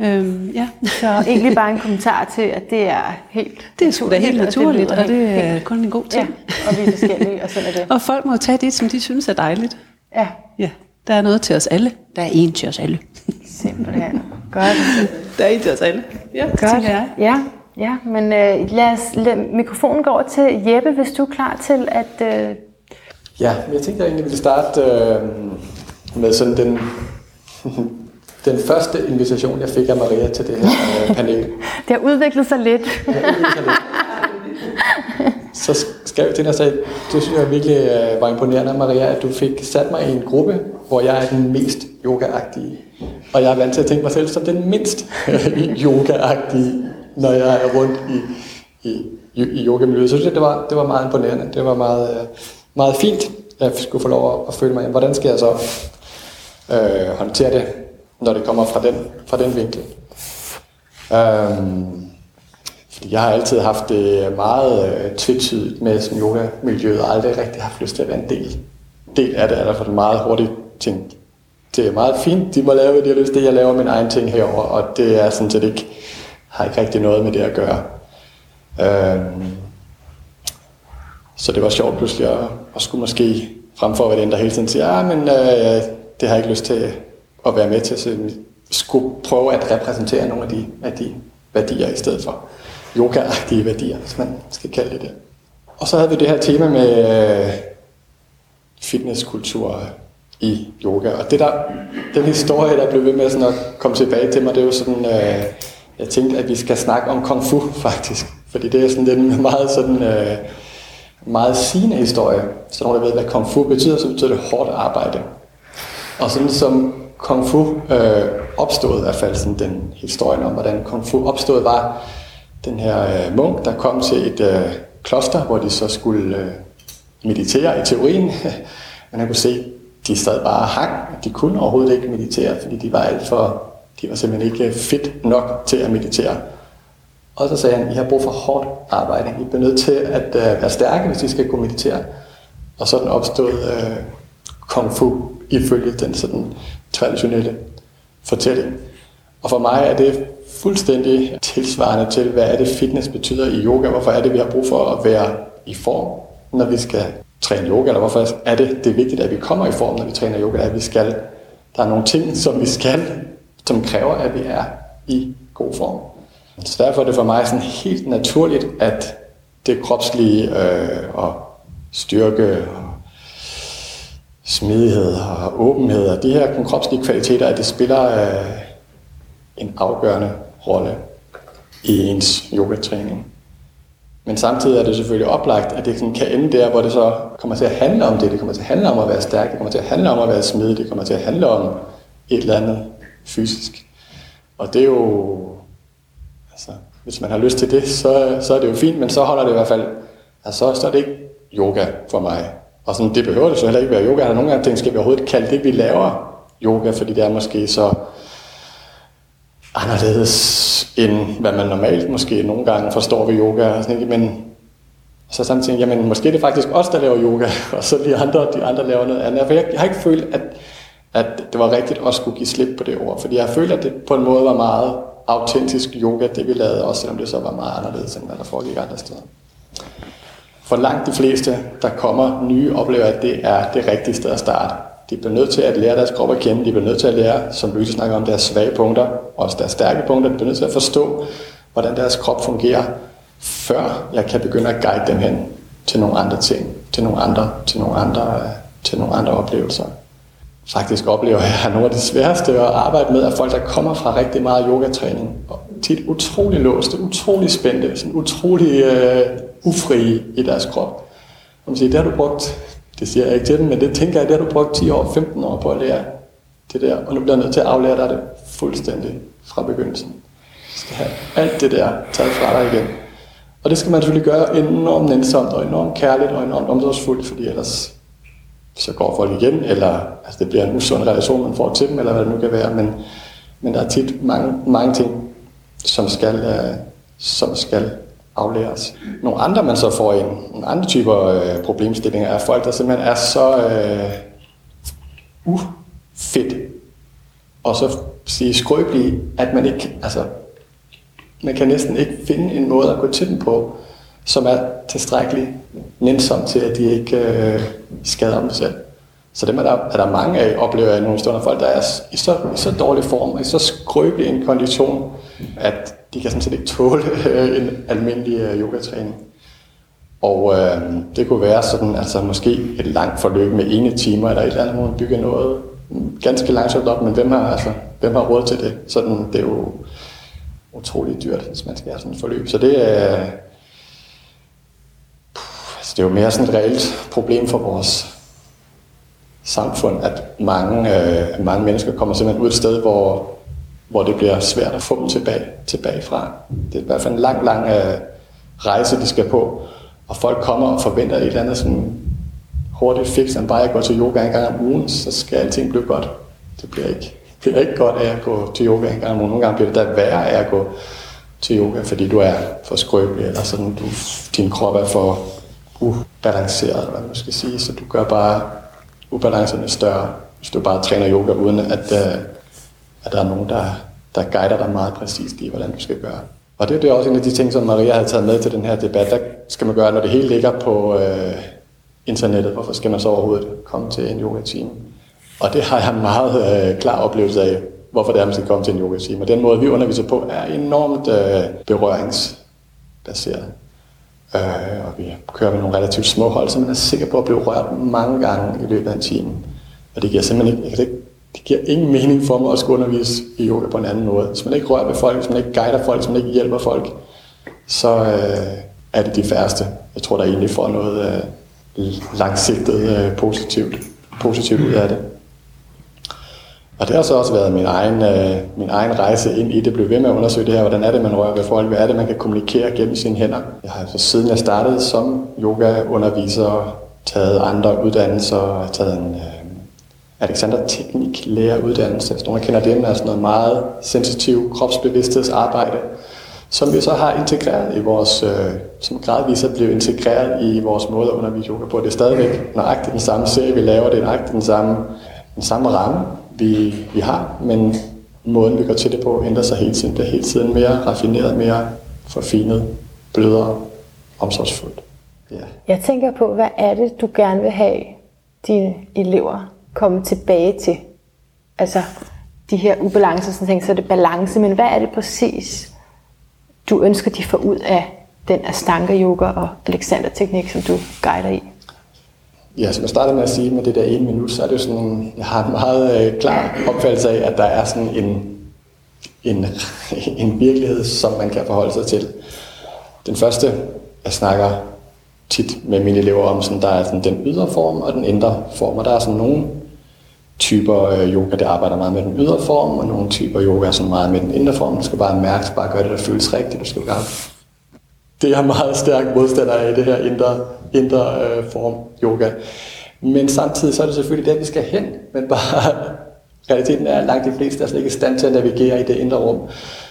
Øhm, ja. Så egentlig bare en kommentar til, at det er helt Det er sgu da helt naturligt, og det er kun en god ting. Ja, og vi er forskellige, og sådan er det. Og folk må tage det, som de synes er dejligt. Ja, Ja, der er noget til os alle. Der er en til os alle. simpelthen. Godt. Der er en til os alle. Ja, Godt. jeg. Ja, ja, men øh, lad os lad mikrofonen gå over til Jeppe, hvis du er klar til at... Øh, Ja, men jeg tænkte, jeg egentlig ville starte øh, med sådan den, den første invitation, jeg fik af Maria til det her øh, panel. det har udviklet sig lidt. Så skrev jeg til dig og sagde, det synes jeg virkelig øh, var imponerende, Maria, at du fik sat mig i en gruppe, hvor jeg er den mest yogaagtige. Og jeg er vant til at tænke mig selv som den mindst yogaagtige, når jeg er rundt i, i, i, i yogamiljøet. Så synes jeg, det var, det var meget imponerende. Det var meget, øh, meget fint, at jeg skulle få lov at, at føle mig. Hvordan skal jeg så øh, håndtere det, når det kommer fra den, fra den vinkel? Øhm, fordi jeg har altid haft det meget øh, tvetydigt med sådan yoga-miljøet, og aldrig rigtig haft lyst til at være en del, del af det, eller for det meget hurtigt tænkt, det er meget fint, de må lave, hvad de har lyst til, jeg laver min egen ting herover, og det er sådan set ikke, har ikke rigtig noget med det at gøre. Øhm, så det var sjovt pludselig at, at skulle måske frem for at være den, der hele tiden siger, ja, men øh, det har jeg ikke lyst til at være med til, at jeg skulle prøve at repræsentere nogle af de, af de værdier i stedet for yoga-agtige værdier, hvis man skal kalde det det. Og så havde vi det her tema med øh, fitnesskultur i yoga. Og det der, den historie, der blev ved med sådan at komme tilbage til mig, det er jo sådan, øh, jeg tænkte, at vi skal snakke om kung fu faktisk. Fordi det er sådan den meget sådan, øh, meget sigende historie. Så når der ved, hvad kung fu betyder, så betyder det hårdt arbejde. Og sådan som kung fu øh, opstod, i hvert fald sådan den historien om, hvordan kung fu opstod, var den her øh, munk, der kom til et øh, kloster, hvor de så skulle øh, meditere i teorien. Men han kunne se, de sad bare hang. De kunne overhovedet ikke meditere, fordi de var alt for, de var simpelthen ikke fit nok til at meditere. Og så sagde han, I har brug for hårdt arbejde. I bliver nødt til at øh, være stærke, hvis I skal kunne meditere. Og sådan opstod øh, kung fu ifølge den sådan traditionelle fortælling. Og for mig er det fuldstændig tilsvarende til, hvad er det fitness betyder i yoga. Hvorfor er det, vi har brug for at være i form, når vi skal træne yoga, eller hvorfor er det, det er vigtigt, at vi kommer i form, når vi træner yoga, at vi skal. Der er nogle ting, som vi skal, som kræver, at vi er i god form. Så derfor er det for mig sådan helt naturligt, at det kropslige øh, og styrke og smidighed og åbenhed og de her kropslige kvaliteter, at det spiller øh, en afgørende rolle i ens yogatræning. Men samtidig er det selvfølgelig oplagt, at det sådan kan ende der, hvor det så kommer til at handle om det. Det kommer til at handle om at være stærk, det kommer til at handle om at være smidig, det kommer til at handle om et eller andet fysisk. Og det er jo, altså, hvis man har lyst til det, så, så er det jo fint, men så holder det i hvert fald, altså, så er det ikke yoga for mig. Og sådan, det behøver det så heller ikke være yoga. Der er nogle gange ting, skal vi overhovedet kalde det, vi laver yoga, fordi det er måske så anderledes, end hvad man normalt måske nogle gange forstår ved yoga. Og sådan, men så samtidig, jamen måske er det faktisk os, der laver yoga, og så de andre, de andre laver noget andet. For jeg, jeg har ikke følt, at, at det var rigtigt at skulle give slip på det ord, fordi jeg følte, at det på en måde var meget autentisk yoga, det vi lavede, også selvom det så var meget anderledes, end hvad der foregik andre steder. For langt de fleste, der kommer nye, oplever, at det er det rigtige sted at starte. De bliver nødt til at lære deres krop at kende. De bliver nødt til at lære, som Louise snakker om, deres svage punkter, også deres stærke punkter. De bliver nødt til at forstå, hvordan deres krop fungerer, før jeg kan begynde at guide dem hen til nogle andre ting, til nogle andre, til nogle andre, til nogle andre oplevelser. Faktisk oplever jeg, at nogle af de sværeste at arbejde med, er folk, der kommer fra rigtig meget yogatræning, og tit utrolig låste, utrolig spændte, sådan utrolig øh, ufrie i deres krop. Og man siger, det har du brugt det siger jeg ikke til dem, men det tænker jeg, det har du brugt 10 år, 15 år på at lære det der, og nu bliver jeg nødt til at aflære dig det fuldstændig fra begyndelsen. Du skal have alt det der taget fra dig igen. Og det skal man selvfølgelig gøre enormt nænsomt og enormt kærligt og enormt omsorgsfuldt, fordi ellers så går folk igen, eller altså, det bliver en usund relation, man får til dem, eller hvad det nu kan være. Men, men der er tit mange, mange ting, som skal, øh, som skal aflæres. Nogle andre, man så får ind, nogle andre typer øh, problemstillinger, er folk, der simpelthen er så øh, ufedt, og så sige skrøbelige, at man ikke, altså, man kan næsten ikke finde en måde at gå til dem på, som er tilstrækkeligt nænsom til, at de ikke øh, skader dem selv. Så dem er der, er der mange af, oplever jeg nogle stunder, folk, der er i så, i så dårlig form, og i så skrøbelig en kondition, at de kan sådan set ikke tåle øh, en almindelig øh, yogatræning. Og øh, det kunne være sådan, altså måske et langt forløb med ene timer, eller et eller andet, hvor man bygger noget ganske langsomt op, men hvem har, altså, hvem har råd til det? Sådan, det er jo utroligt dyrt, hvis man skal have sådan et forløb. Så det øh, er, altså, det er jo mere sådan et reelt problem for vores samfund, at mange, øh, mange mennesker kommer simpelthen ud et sted, hvor, hvor det bliver svært at få tilbage, tilbage fra. Det er i hvert fald en lang, lang øh, rejse, de skal på. Og folk kommer og forventer et eller andet sådan hurtigt fix, end bare at gå til yoga en gang om ugen, så skal alting blive godt. Det bliver ikke, bliver ikke godt af at gå til yoga en gang om ugen. Nogle gange bliver det da værre af at gå til yoga, fordi du er for skrøbelig, eller sådan, du, din krop er for ubalanceret, eller hvad man skal sige, så du gør bare ubalancerne større, hvis du bare træner yoga, uden at, øh, at der er nogen, der, der guider dig meget præcist i, hvordan du skal gøre. Og det, det er også en af de ting, som Maria havde taget med til den her debat. Der skal man gøre, når det hele ligger på øh, internettet. Hvorfor skal man så overhovedet komme til en yoga-time? Og det har jeg en meget øh, klar oplevelse af, hvorfor det er, man skal komme til en yoga-time. Og den måde, vi underviser på, er enormt øh, berøringsbaseret. Øh, og vi kører med nogle relativt små hold, så man er sikker på at blive rørt mange gange i løbet af en time. Og det giver simpelthen ikke, ikke det giver ingen mening for mig at skulle undervise i yoga på en anden måde. Hvis man ikke rører ved folk, hvis man ikke guider folk, hvis man ikke hjælper folk, så øh, er det de færreste. Jeg tror, der egentlig får noget øh, langsigtet øh, positivt, positivt ud af det. Og det har så også været min egen, øh, min egen rejse ind i det, blev ved med at undersøge det her, hvordan er det, man rører ved folk, hvad er det, man kan kommunikere gennem sine hænder. Jeg har altså siden jeg startede som yogaunderviser, taget andre uddannelser, taget en øh, Alexander Teknik læreruddannelse, hvis nogen kender det, er sådan noget meget sensitiv kropsbevidsthedsarbejde, som vi så har integreret i vores, øh, som gradvist er blevet integreret i vores måde at undervise yoga på. Det er stadigvæk nøjagtigt den samme serie, vi laver, det er nøjagtigt den samme, den samme ramme, vi, vi har, men måden vi går til det på ændrer sig hele tiden. Det er hele tiden mere raffineret, mere forfinet, blødere, omsorgsfuldt. Ja. Jeg tænker på, hvad er det, du gerne vil have dine elever komme tilbage til? Altså de her ubalancer, sådan ting, så er det balance, men hvad er det præcis, du ønsker, de får ud af den Astanga yoga og Alexander teknik, som du guider i? Ja, som jeg startede med at sige med det der ene minut, så er det jo sådan, jeg har en meget øh, klar opfattelse af, at der er sådan en, en, en virkelighed, som man kan forholde sig til. Den første, jeg snakker tit med mine elever om, sådan, der er sådan den ydre form og den indre form, og der er sådan nogle typer øh, yoga, der arbejder meget med den ydre form, og nogle typer yoga, som meget med den indre form. Du skal bare mærke, bare gøre det, der føles rigtigt. Du skal gøre det er meget stærk modstander af, det her indre, indre øh, form yoga. Men samtidig så er det selvfølgelig der, vi skal hen. Men bare realiteten er, at langt de fleste er slet ikke i stand til at navigere i det indre rum.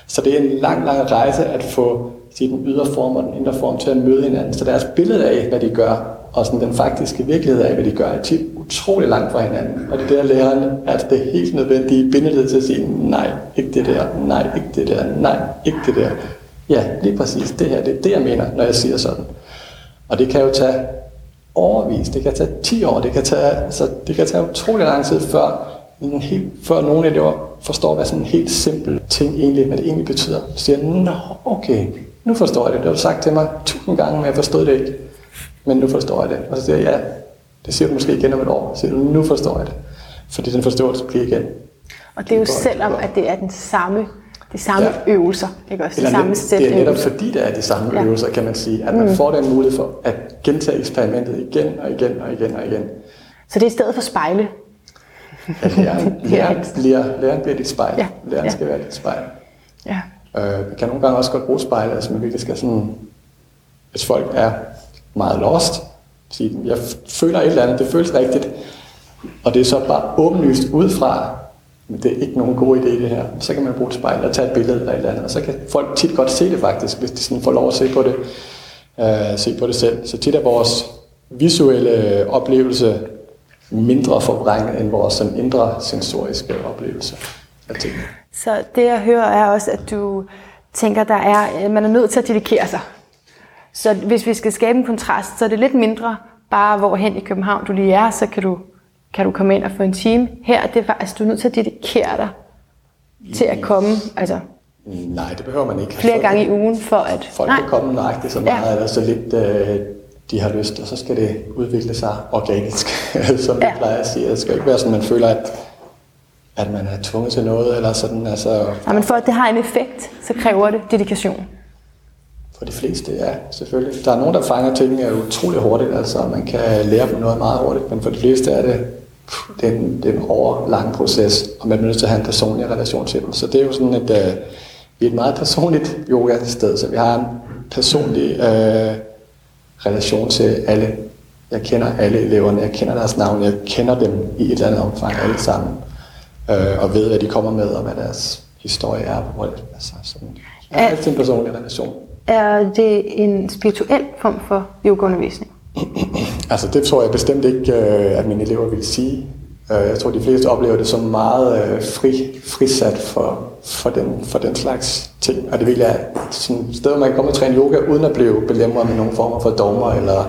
Så det er en lang, lang rejse at få sige, den ydre form og den indre form til at møde hinanden. Så deres billede af, hvad de gør, og sådan den faktiske virkelighed af, hvad de gør, er tit utrolig langt fra hinanden. Og det der læreren at det er helt nødvendige bindeled til at sige, nej, ikke det der, nej, ikke det der, nej, ikke det der. Ja, lige præcis. Det her, det er det, jeg mener, når jeg siger sådan. Og det kan jo tage overvis, det kan tage 10 år, det kan tage, så det kan tage utrolig lang tid, før, en helt, før nogle elever forstår, hvad sådan en helt simpel ting egentlig, hvad det egentlig betyder. Så siger, nå, okay, nu forstår jeg det. Det har du sagt til mig tusind gange, men jeg forstod det ikke. Men nu forstår jeg det. Og så siger jeg, ja, det siger du måske igen om et år. Så siger du, nu forstår jeg det. Fordi den forståelse bliver igen. Og det er jo selvom, at det er den samme de samme ja. øvelser, ikke også? De samme sæt Det er netop fordi, det er de samme ja. øvelser, kan man sige, at man mm. får den mulighed for at gentage eksperimentet igen og igen og igen og igen. Så det er i stedet for spejle? Ja, læreren, læreren, bliver, læreren bliver dit spejl. Ja. Læreren ja. skal være dit spejl. Ja. Øh, vi kan nogle gange også godt bruge spejle, altså man virkelig skal sådan, hvis folk er meget lost, sige, jeg føler et eller andet, det føles rigtigt, og det er så bare åbenlyst ud fra, men det er ikke nogen god idé det her. Så kan man bruge et spejl og tage et billede eller et eller andet, og så kan folk tit godt se det faktisk, hvis de sådan får lov at se på det, øh, se på det selv. Så tit er vores visuelle oplevelse mindre forvrænget end vores sådan indre sensoriske oplevelse af tingene. Så det jeg hører er også, at du tænker, der er, man er nødt til at dedikere sig. Så hvis vi skal skabe en kontrast, så er det lidt mindre bare hvorhen i København du lige er, så kan du, kan du komme ind og få en time. Her det er faktisk, du er nødt til at dedikere dig til at komme altså, Nej, det behøver man ikke. flere gange i ugen for at... Folk nej, kan komme nøjagtigt så Ja. meget, ja. eller så lidt øh, de har lyst, og så skal det udvikle sig organisk, som vi Ja. plejer at sige. Det skal ikke være sådan, man føler, at, at man er tvunget til noget, eller sådan, altså, nej, men for at det har en effekt, så kræver det dedikation. For de fleste, ja, selvfølgelig. Der er nogen, der fanger ting øh, utrolig hurtigt, altså man kan lære dem noget meget hurtigt, men for de fleste er det, det er en, det er en overlang proces, og man er nødt til at have en personlig relation til dem. Så det er jo sådan et, øh, vi er et meget personligt yoga-sted, så vi har en personlig øh, relation til alle. Jeg kender alle eleverne, jeg kender deres navn, jeg kender dem i et eller andet omfang alle sammen, øh, og ved, hvad de kommer med, og hvad deres historie er. Altså, sådan, jeg har Er- altid en personlig relation. Er det en spirituel form for yogaundervisning? Altså det tror jeg bestemt ikke, øh, at mine elever vil sige. Øh, Jeg tror, de fleste oplever det som meget øh, fri, frisat for, for, den, for den slags ting. Og det vil er sådan et sted, hvor man kan komme og træne yoga, uden at blive belemret med nogle former for dogmer eller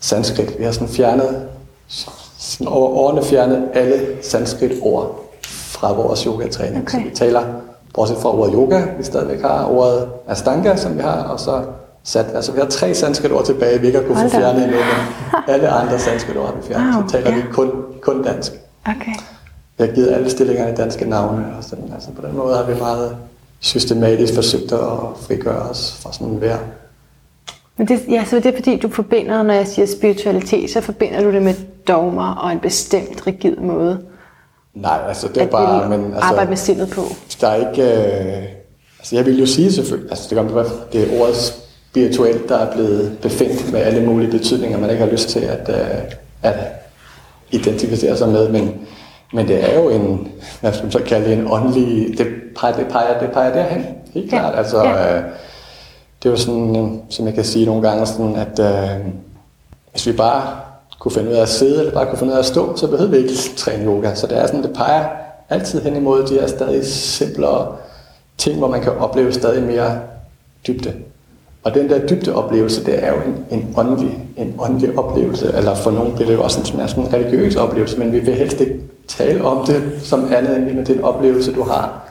sanskrit. Vi har sådan fjernet, sådan over årene fjernet alle sanskrit-ord fra vores yogatræning. Okay. Så vi taler, bortset fra ordet yoga, vi stadigvæk har ordet astanga, som vi har, og så sat, altså vi har tre sanskrit-ord tilbage, vi ikke har kunne få Hold fjernet endnu, men alle andre sanskrit-ord har vi fjernet, Wow, så taler ja. vi kun, kun dansk. Okay. Jeg har givet alle stillingerne danske navne, og sådan, altså på den måde har vi meget systematisk forsøgt at frigøre os fra sådan hver Men det, ja, så det er fordi, du forbinder, når jeg siger spiritualitet, så forbinder du det med dogmer og en bestemt rigid måde Nej, altså det er at bare, men altså, arbejde med sindet på. der er ikke, øh, altså jeg vil jo sige selvfølgelig, altså det kan være, det er ordet spirituelt, der er blevet befængt med alle mulige betydninger, man ikke har lyst til at, øh, at identificere sig med, men, men det er jo en, hvad skal man så kalde en åndelig, det peger, det peger, det peger derhen, helt Ja. klart, altså Ja. øh, det er jo sådan, øh, som jeg kan sige nogle gange, sådan at øh, hvis vi bare kunne finde ud af at sidde, eller bare kunne finde ud af at stå, så behøvede vi ikke træne yoga. Så det er sådan, det peger altid hen imod de her stadig simplere ting, hvor man kan opleve stadig mere dybde. Og den der dybde oplevelse, det er jo en, en, åndelig, en åndelig oplevelse, eller for nogle bliver det jo også en, sådan, sådan en religiøs oplevelse, men vi vil helst ikke tale om det som andet end det er en oplevelse, du har,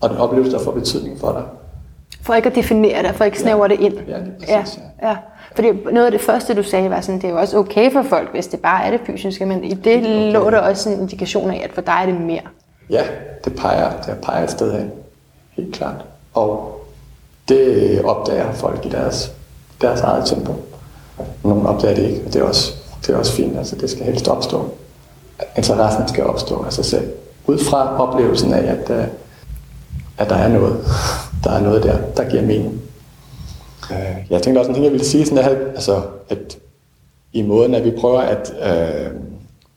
og den oplevelse, der får betydning for dig. For ikke at definere det, for ikke snævre det ind. Ja, lige ja, præcis, ja. Fordi noget af det første, du sagde, var sådan, det er jo også okay for folk, hvis det bare er det fysiske, men i det okay. lå der også en indikation af, at for dig er det mere. Ja, det peger, det peger et sted hen. Helt klart. Og det opdager folk i deres, deres eget tempo. Nogle opdager det ikke, og det er også, det er også fint. Altså, det skal helst opstå. Interessen skal opstå af sig selv. Ud fra oplevelsen af, at, øh, at der er noget. Der er noget der, der giver mening. Øh, Jeg tænkte også en ting, jeg ville sige, sådan at, altså, at i måden, at vi prøver at øh,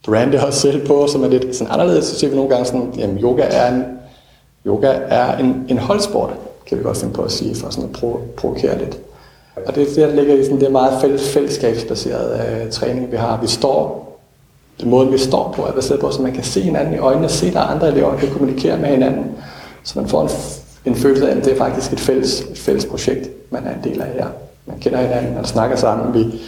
brande os selv på, som er lidt sådan anderledes, så ser vi nogle gange sådan, jamen yoga er en, yoga er en, en holdsport, kan vi godt finde på at sige, for sådan at pro- provokere lidt. Og det er det, der ligger i sådan, det meget fælles, fællesskabsbaseret øh, træning, vi har. Vi står, den måde, vi står på, er baseret på, så man kan se hinanden i øjnene, se, der er andre elever, kan kommunikere med hinanden, så man får en, en følelse af, at det er faktisk et fælles, et fælles projekt, man er en del af her. Man kender hinanden, man snakker sammen, vi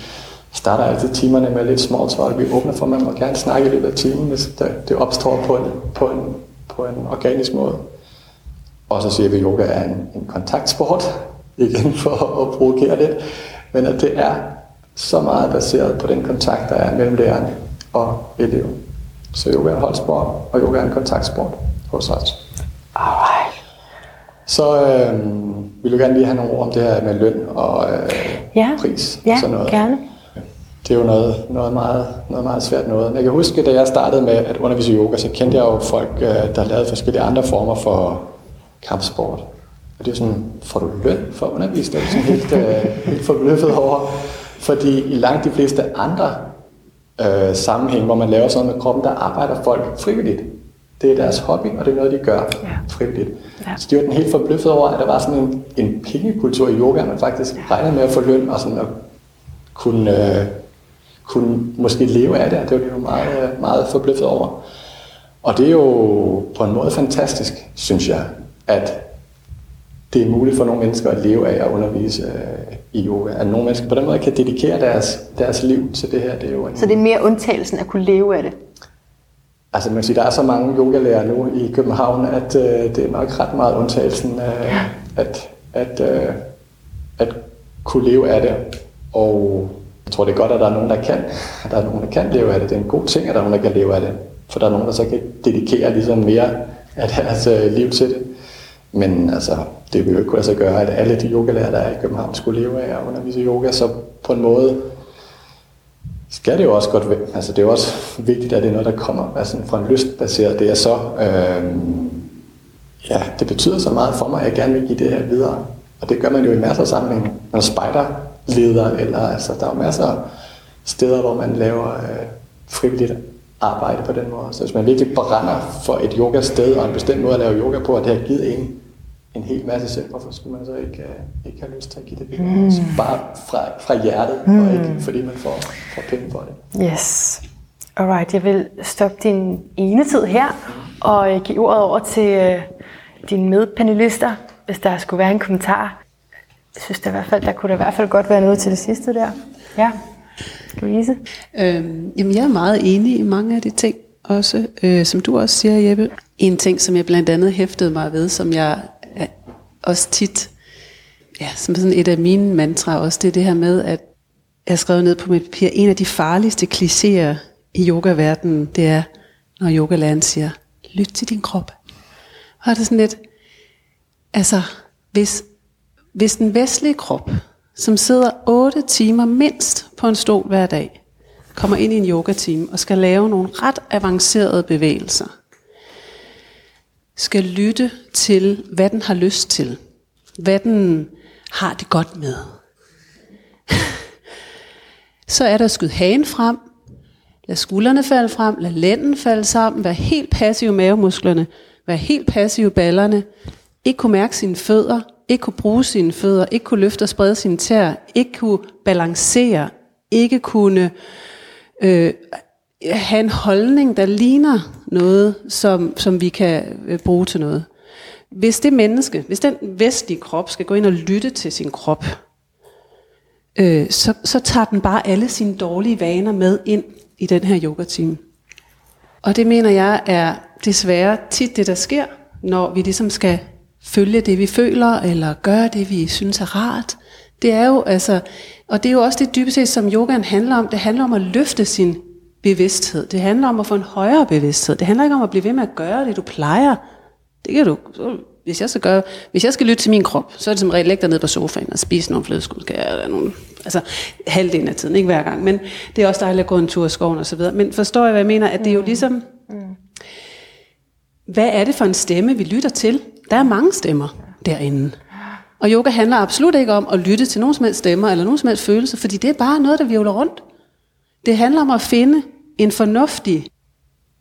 starter altid timerne med lidt small talk. Vi åbner for, at man må gerne snakke i løbet af timen, hvis det, det opstår på en, på, en, på en organisk måde. Og så siger vi, at yoga er en, en kontaktsport, igen for at provokere lidt, men at det er så meget baseret på den kontakt, der er mellem læreren og eleven. Så yoga er en holdsport, og yoga er en kontaktsport hos os. Så øh, vil du gerne lige have nogle ord om det her med løn og øh, Ja, pris ja og sådan noget. gerne. Det er jo noget, noget, meget, noget meget svært noget. Jeg kan huske, da jeg startede med at undervise yoga, så kendte jeg jo folk, øh, der lavede forskellige andre former for kampsport. Og det er sådan, får du løn for at undervise? Det er sådan helt, øh, helt forbløffet over. Fordi i langt de fleste andre øh, sammenhæng, hvor man laver sådan med kroppen, der arbejder folk frivilligt. Det er deres hobby, og det er noget, de gør ja. frivilligt. Ja. Så de var den helt forbløffet over, at der var sådan en, en pengekultur i yoga, man faktisk regner med at få løn og sådan at kunne, øh, kunne måske leve af det. Det var de jo meget, meget forbløffet over. Og det er jo på en måde fantastisk, synes jeg, at det er muligt for nogle mennesker at leve af at undervise øh, i yoga. At nogle mennesker på den måde kan dedikere deres, deres liv til det her. Det er jo en, så det er mere undtagelsen at kunne leve af det? Altså man siger, der er så mange yogalærer nu i København, at øh, det er nok ret meget undtagelsen øh, at, at, øh, at kunne leve af det. Og jeg tror, det er godt, at der er nogen, der kan. At der er nogen, der kan leve af det. Det er en god ting, at der er nogen, der kan leve af det. For der er nogen, der så kan dedikere ligesom mere af deres øh, liv til det. Men altså, det vil jo ikke kunne altså gøre, at alle de yogalærer, der er i København, skulle leve af at undervise yoga. Så på en måde skal det jo også godt være. Altså, det er jo også vigtigt, at det er noget, der kommer altså, fra en lystbaseret. Det er så, øh, ja, det betyder så meget for mig, at jeg gerne vil give det her videre. Og det gør man jo i masser af sammenhænge. Man er spejderleder, eller altså, der er jo masser af steder, hvor man laver øh, frivilligt arbejde på den måde. Så hvis man virkelig brænder for et yogasted og en bestemt måde at lave yoga på, og det har givet en en hel masse selv, hvorfor skulle man så ikke, uh, ikke have lyst til at give det videre? Mm. Bare fra, fra hjertet, mm. og ikke fordi man får, får penge for det. Yes. Alright, jeg vil stoppe din ene tid her, og give ordet over til uh, dine medpanelister, hvis der skulle være en kommentar. Jeg synes der i hvert fald, der kunne der i hvert fald godt være noget til det sidste der. Ja. Louise? Øhm, jamen, jeg er meget enig i mange af de ting, også, øh, som du også siger, Jeppe. En ting, som jeg blandt andet hæftede mig ved, som jeg øh, også tit, ja, som sådan et af mine mantraer også, det er det her med, at jeg har skrevet ned på mit papir, en af de farligste klichéer i yogaverdenen, det er, når yogalæreren siger, lyt til din krop. Og det er sådan lidt, altså, hvis, hvis den vestlige krop som sidder 8 timer mindst på en stol hver dag, kommer ind i en yogatime og skal lave nogle ret avancerede bevægelser, skal lytte til, hvad den har lyst til, hvad den har det godt med. Så er der skudt hagen frem, lad skuldrene falde frem, lad lænden falde sammen, vær helt passiv mavemusklerne, vær helt passiv ballerne, ikke kunne mærke sine fødder, ikke kunne bruge sine fødder, ikke kunne løfte og sprede sine tæer, ikke kunne balancere, ikke kunne øh, have en holdning, der ligner noget, som, som vi kan øh, bruge til noget. Hvis det menneske, hvis den vestlige krop skal gå ind og lytte til sin krop, øh, så, så tager den bare alle sine dårlige vaner med ind i den her yogatime. Og det mener jeg er desværre tit det, der sker, når vi ligesom skal følge det, vi føler, eller gøre det, vi synes er rart. Det er jo altså, og det er jo også det dybest set, som yogaen handler om. Det handler om at løfte sin bevidsthed. Det handler om at få en højere bevidsthed. Det handler ikke om at blive ved med at gøre det, du plejer. Det kan du, hvis jeg skal gøre, hvis jeg skal lytte til min krop, så er det som regel lægge dig ned på sofaen og spise nogle flødeskud, eller nogle, altså halvdelen af tiden, ikke hver gang, men det er også dejligt at gå en tur i skoven og så videre. Men forstår jeg, hvad jeg mener, at det er jo mm. ligesom, mm. hvad er det for en stemme, vi lytter til? Der er mange stemmer derinde. Og yoga handler absolut ikke om at lytte til nogen som helst stemmer eller nogen som helst følelser, fordi det er bare noget, der virvler rundt. Det handler om at finde en fornuftig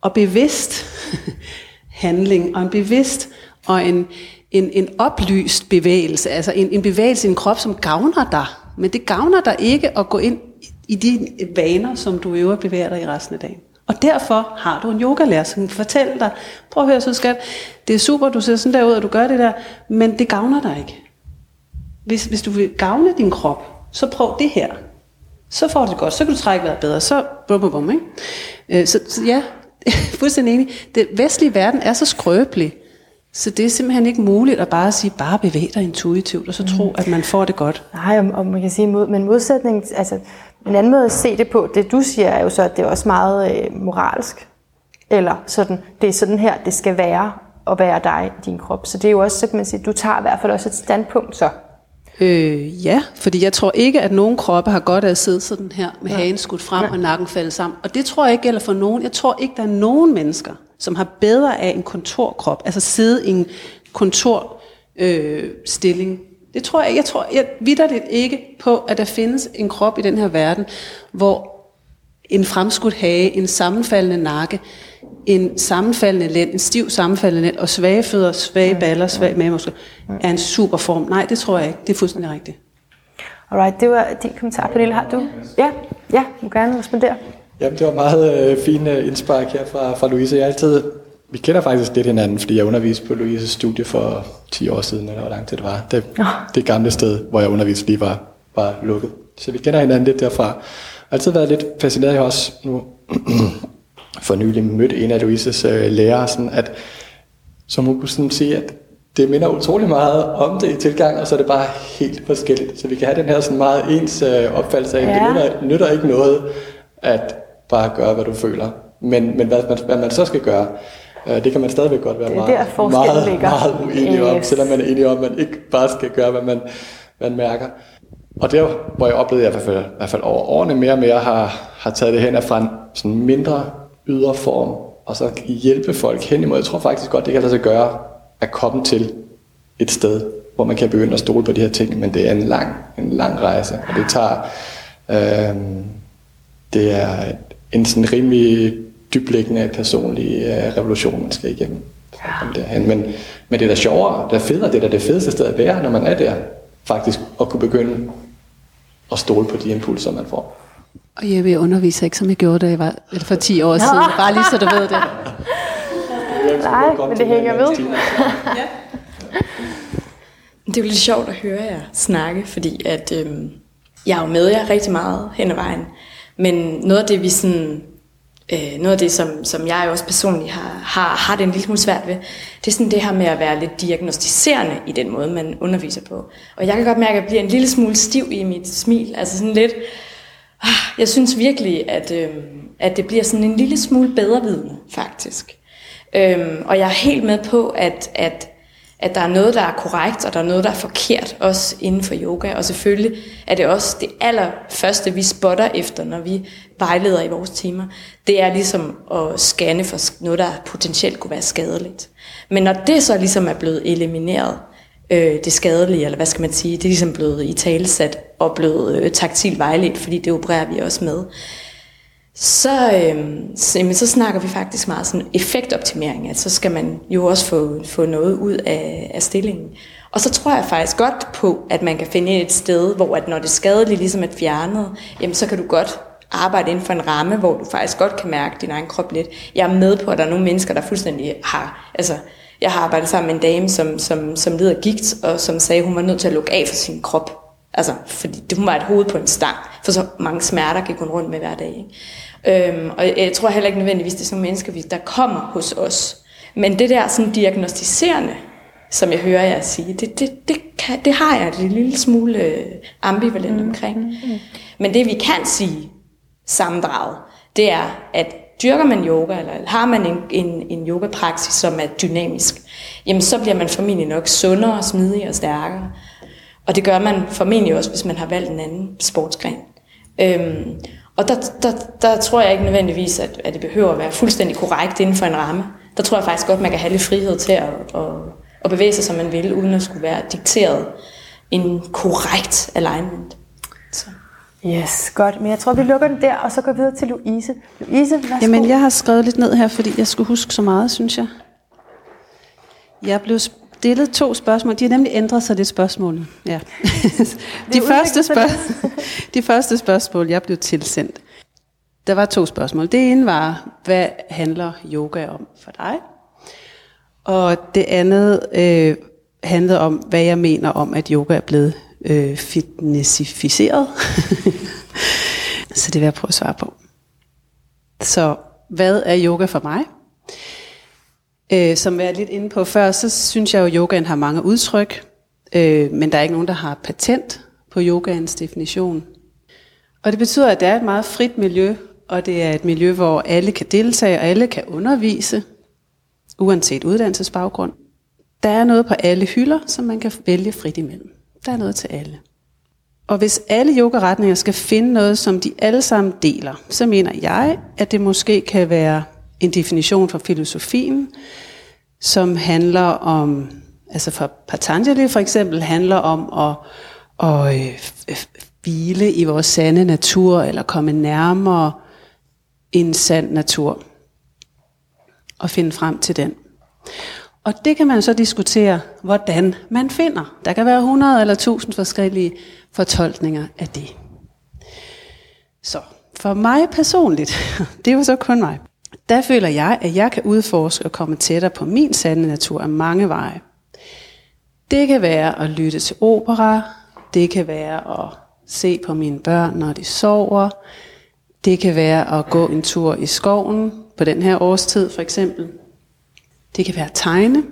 og bevidst handling, og en bevidst og en, en, en oplyst bevægelse, altså en, en bevægelse i en krop, som gavner dig. Men det gavner dig ikke at gå ind i de vaner, som du øver bevæger dig i resten af dagen. Og derfor har du en yogalærer, som fortæller dig, prøv at høre så skat, det er super, du ser sådan der ud, og du gør det der, men det gavner dig ikke. Hvis, hvis du vil gavne din krop, så prøv det her. Så får du det godt, så kan du trække vejret bedre, så bum, bum, bum, ikke? Øh, så, så ja, fuldstændig enig. Det vestlige verden er så skrøbelig, så det er simpelthen ikke muligt at bare sige, bare bevæg dig intuitivt, og så tro, mm. at man får det godt. Nej, og, og man kan sige, men modsætning, altså en anden måde at se det på, det du siger, er jo så, at det er også meget øh, moralsk. Eller sådan, det er sådan her, det skal være at være dig i din krop. Så det er jo også, man sige, du tager i hvert fald også et standpunkt så. Øh, ja, fordi jeg tror ikke, at nogen kroppe har godt af at sidde sådan her med ja. hagen skudt frem ja. og nakken faldet sammen. Og det tror jeg ikke gælder for nogen. Jeg tror ikke, der er nogen mennesker, som har bedre af en kontorkrop. Altså sidde i en kontorstilling øh, Det tror jeg, jeg tror jeg vidderligt ikke på, at der findes en krop i den her verden, hvor en fremskudt hage, en sammenfaldende nakke, en sammenfaldende lænd, en stiv sammenfaldende lænd, og svage fødder, svage baller, svage mavemuskler, er en super form. Nej, det tror jeg ikke. Det er fuldstændig rigtigt. Alright, det var din kommentar. Pernille, har du? Ja, ja, du må gerne respondere. Jamen, det var meget øh, fint øh, indspark her fra, fra Louise. Jeg altid, vi kender faktisk lidt hinanden, fordi jeg underviste på Louises studie for 10 år siden, eller hvor lang tid det var. Det, det gamle sted, hvor jeg underviste lige var, var lukket. Så vi kender hinanden lidt derfra. Jeg har altid været lidt fascineret. Har også nu for nylig mødt en af Louises øh, lærere, sådan at, som hun kunne sådan sige, at det minder utrolig meget om det i tilgang, og så er det bare helt forskelligt. Så vi kan have den her sådan meget ens øh, opfattelse af, at Ja. det nytter, nytter ikke noget at bare gøre, hvad du føler. Men, men hvad, man, hvad man så skal gøre, øh, det kan man stadigvæk godt være meget, der meget, ligger. meget uenig om, Yes. selvom man er enig om, at man ikke bare skal gøre, hvad man, man mærker. Og der, hvor jeg oplevede, at jeg i hvert fald, i hvert fald over årene mere og mere har, har taget det hen, er fra en sådan mindre ydre form, og så hjælpe folk hen imod. Jeg tror faktisk godt, det kan lade sig gøre at komme til et sted, hvor man kan begynde at stole på de her ting, men det er en lang, en lang rejse, og det tager, øh, det er en sådan rimelig dyblæggende personlig øh, revolution, man skal igennem. for derhen. Men, men det er da sjovere, det er federe, det er da det fedeste sted at være, når man er der, faktisk at kunne begynde at stole på de impulser, man får. Og jeg underviser ikke, som jeg gjorde, da jeg var eller for 10 år siden. Bare lige så du ved det. Nej, men det hænger ved. Det er jo lidt sjovt at høre jer snakke, fordi at, øhm, jeg er jo med jer rigtig meget hen ad vejen. Men noget af det, vi sådan, øh, noget af det, som, som jeg også personligt har, har, har det en lille smule svært ved, det er sådan det her med at være lidt diagnostiserende i den måde, man underviser på. Og jeg kan godt mærke, at jeg bliver en lille smule stiv i mit smil. Altså sådan lidt, jeg synes virkelig, at, øh, at det bliver sådan en lille smule bedre vidende, faktisk. Øhm, og jeg er helt med på, at, at, at der er noget, der er korrekt, og der er noget, der er forkert, også inden for yoga. Og selvfølgelig er det også det allerførste, vi spotter efter, når vi vejleder i vores timer. Det er ligesom at scanne for noget, der potentielt kunne være skadeligt. Men når det så ligesom er blevet elimineret, øh, det skadelige, eller hvad skal man sige, det er ligesom blevet i talesat og blevet øh, taktil vejledt, fordi det opererer vi også med så, øh, så, jamen, så snakker vi faktisk meget sådan effektoptimering, at så skal man jo også få, få noget ud af, af stillingen. Og så tror jeg faktisk godt på, at man kan finde et sted, hvor at når det skadelige ligesom er fjernet, jamen så kan du godt arbejde inden for en ramme, hvor du faktisk godt kan mærke din egen krop lidt. Jeg er med på, at der er nogle mennesker, der fuldstændig har... Altså, jeg har arbejdet sammen med en dame, som, som, som lider gigt, og som sagde, at hun var nødt til at lukke af for sin krop. Altså, fordi hun var et hoved på en stang, for så mange smerter gik hun rundt med hver dag. Ikke? Øhm, og jeg, tror heller ikke nødvendigvis, det er sådan nogle mennesker, der kommer hos os. Men det der sådan diagnostiserende, som jeg hører jer sige, det, det, det, kan, det har jeg det lille smule øh, ambivalent omkring. Men det vi kan sige sammendraget, det er, at dyrker man yoga, eller har man en, en, en yogapraksis, som er dynamisk, jamen så bliver man formentlig nok sundere, smidigere og stærkere. Og det gør man formentlig også, hvis man har valgt en anden sportsgren. Øhm, og der, der, der tror jeg ikke nødvendigvis, at, at det behøver at være fuldstændig korrekt inden for en ramme. Der tror jeg faktisk godt, man kan have lidt frihed til at, at, at bevæge sig, som man vil, uden at skulle være dikteret en korrekt alignment. Yes, godt. Men jeg tror, vi lukker den der, og så går vi videre til Louise. Louise, værsgo. Jamen, jeg har skrevet lidt ned her, fordi jeg skulle huske så meget, synes jeg. Jeg blev stillet to spørgsmål. De har nemlig ændret sig lidt spørgsmålene. Ja. de, første spørg- de første spørgsmål, jeg blev tilsendt, der var to spørgsmål. Det ene var, hvad handler yoga om for dig? Og det andet øh, handlede om, hvad jeg mener om, at yoga er blevet øh, fitnessificeret. Så det vil jeg prøve at svare på. Så hvad er yoga for mig? Øh, som jeg er lidt inde på før, så synes jeg jo, at yogaen har mange udtryk, øh, men der er ikke nogen, der har patent på yogaens definition. Og det betyder, at det er et meget frit miljø, og det er et miljø, hvor alle kan deltage, og alle kan undervise, uanset uddannelsesbaggrund. Der er noget på alle hylder, som man kan vælge frit imellem. Der er noget til alle. Og hvis alle yogaretninger skal finde noget, som de alle sammen deler, så mener jeg, at det måske kan være en definition for filosofien, som handler om altså for Patanjali for eksempel, handler om at, at øh, hvile i vores sande natur, eller komme nærmere en sand natur, og finde frem til den. Og det kan man så diskutere, hvordan man finder. Der kan være 100 eller 1000 forskellige fortolkninger af det. Så for mig personligt, det var så kun mig, der føler jeg, at jeg kan udforske og komme tættere på min sande natur af mange veje. Det kan være at lytte til opera, det kan være at se på mine børn, når de sover, det kan være at gå en tur i skoven på den her årstid for eksempel. Det kan være tegne.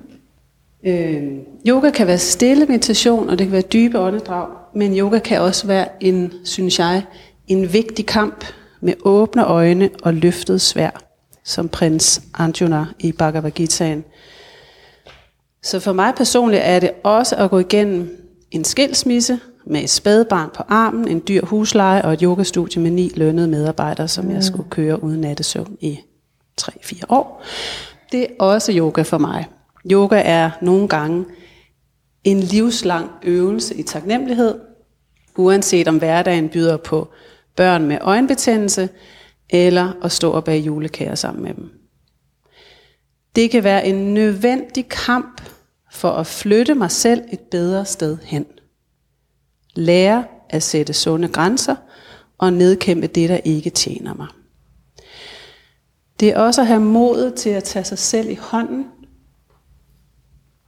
Øh, yoga kan være stille meditation, og det kan være dybe åndedrag. Men yoga kan også være en, synes jeg, en vigtig kamp med åbne øjne og løftet svær, som prins Arjuna i Bhagavad Gitaen. Så for mig personligt er det også at gå igennem en skilsmisse med et spædbarn på armen, en dyr husleje og et yogastudie med ni lønnede medarbejdere, som jeg skulle køre uden nattesøvn i 3-4 år. Det er også yoga for mig. Yoga er nogle gange en livslang øvelse i taknemmelighed, uanset om hverdagen byder på børn med øjenbetændelse, eller at stå og bage julekager sammen med dem. Det kan være en nødvendig kamp for at flytte mig selv et bedre sted hen. Lære at sætte sunde grænser og nedkæmpe det, der ikke tjener mig. Det er også at have modet til at tage sig selv i hånden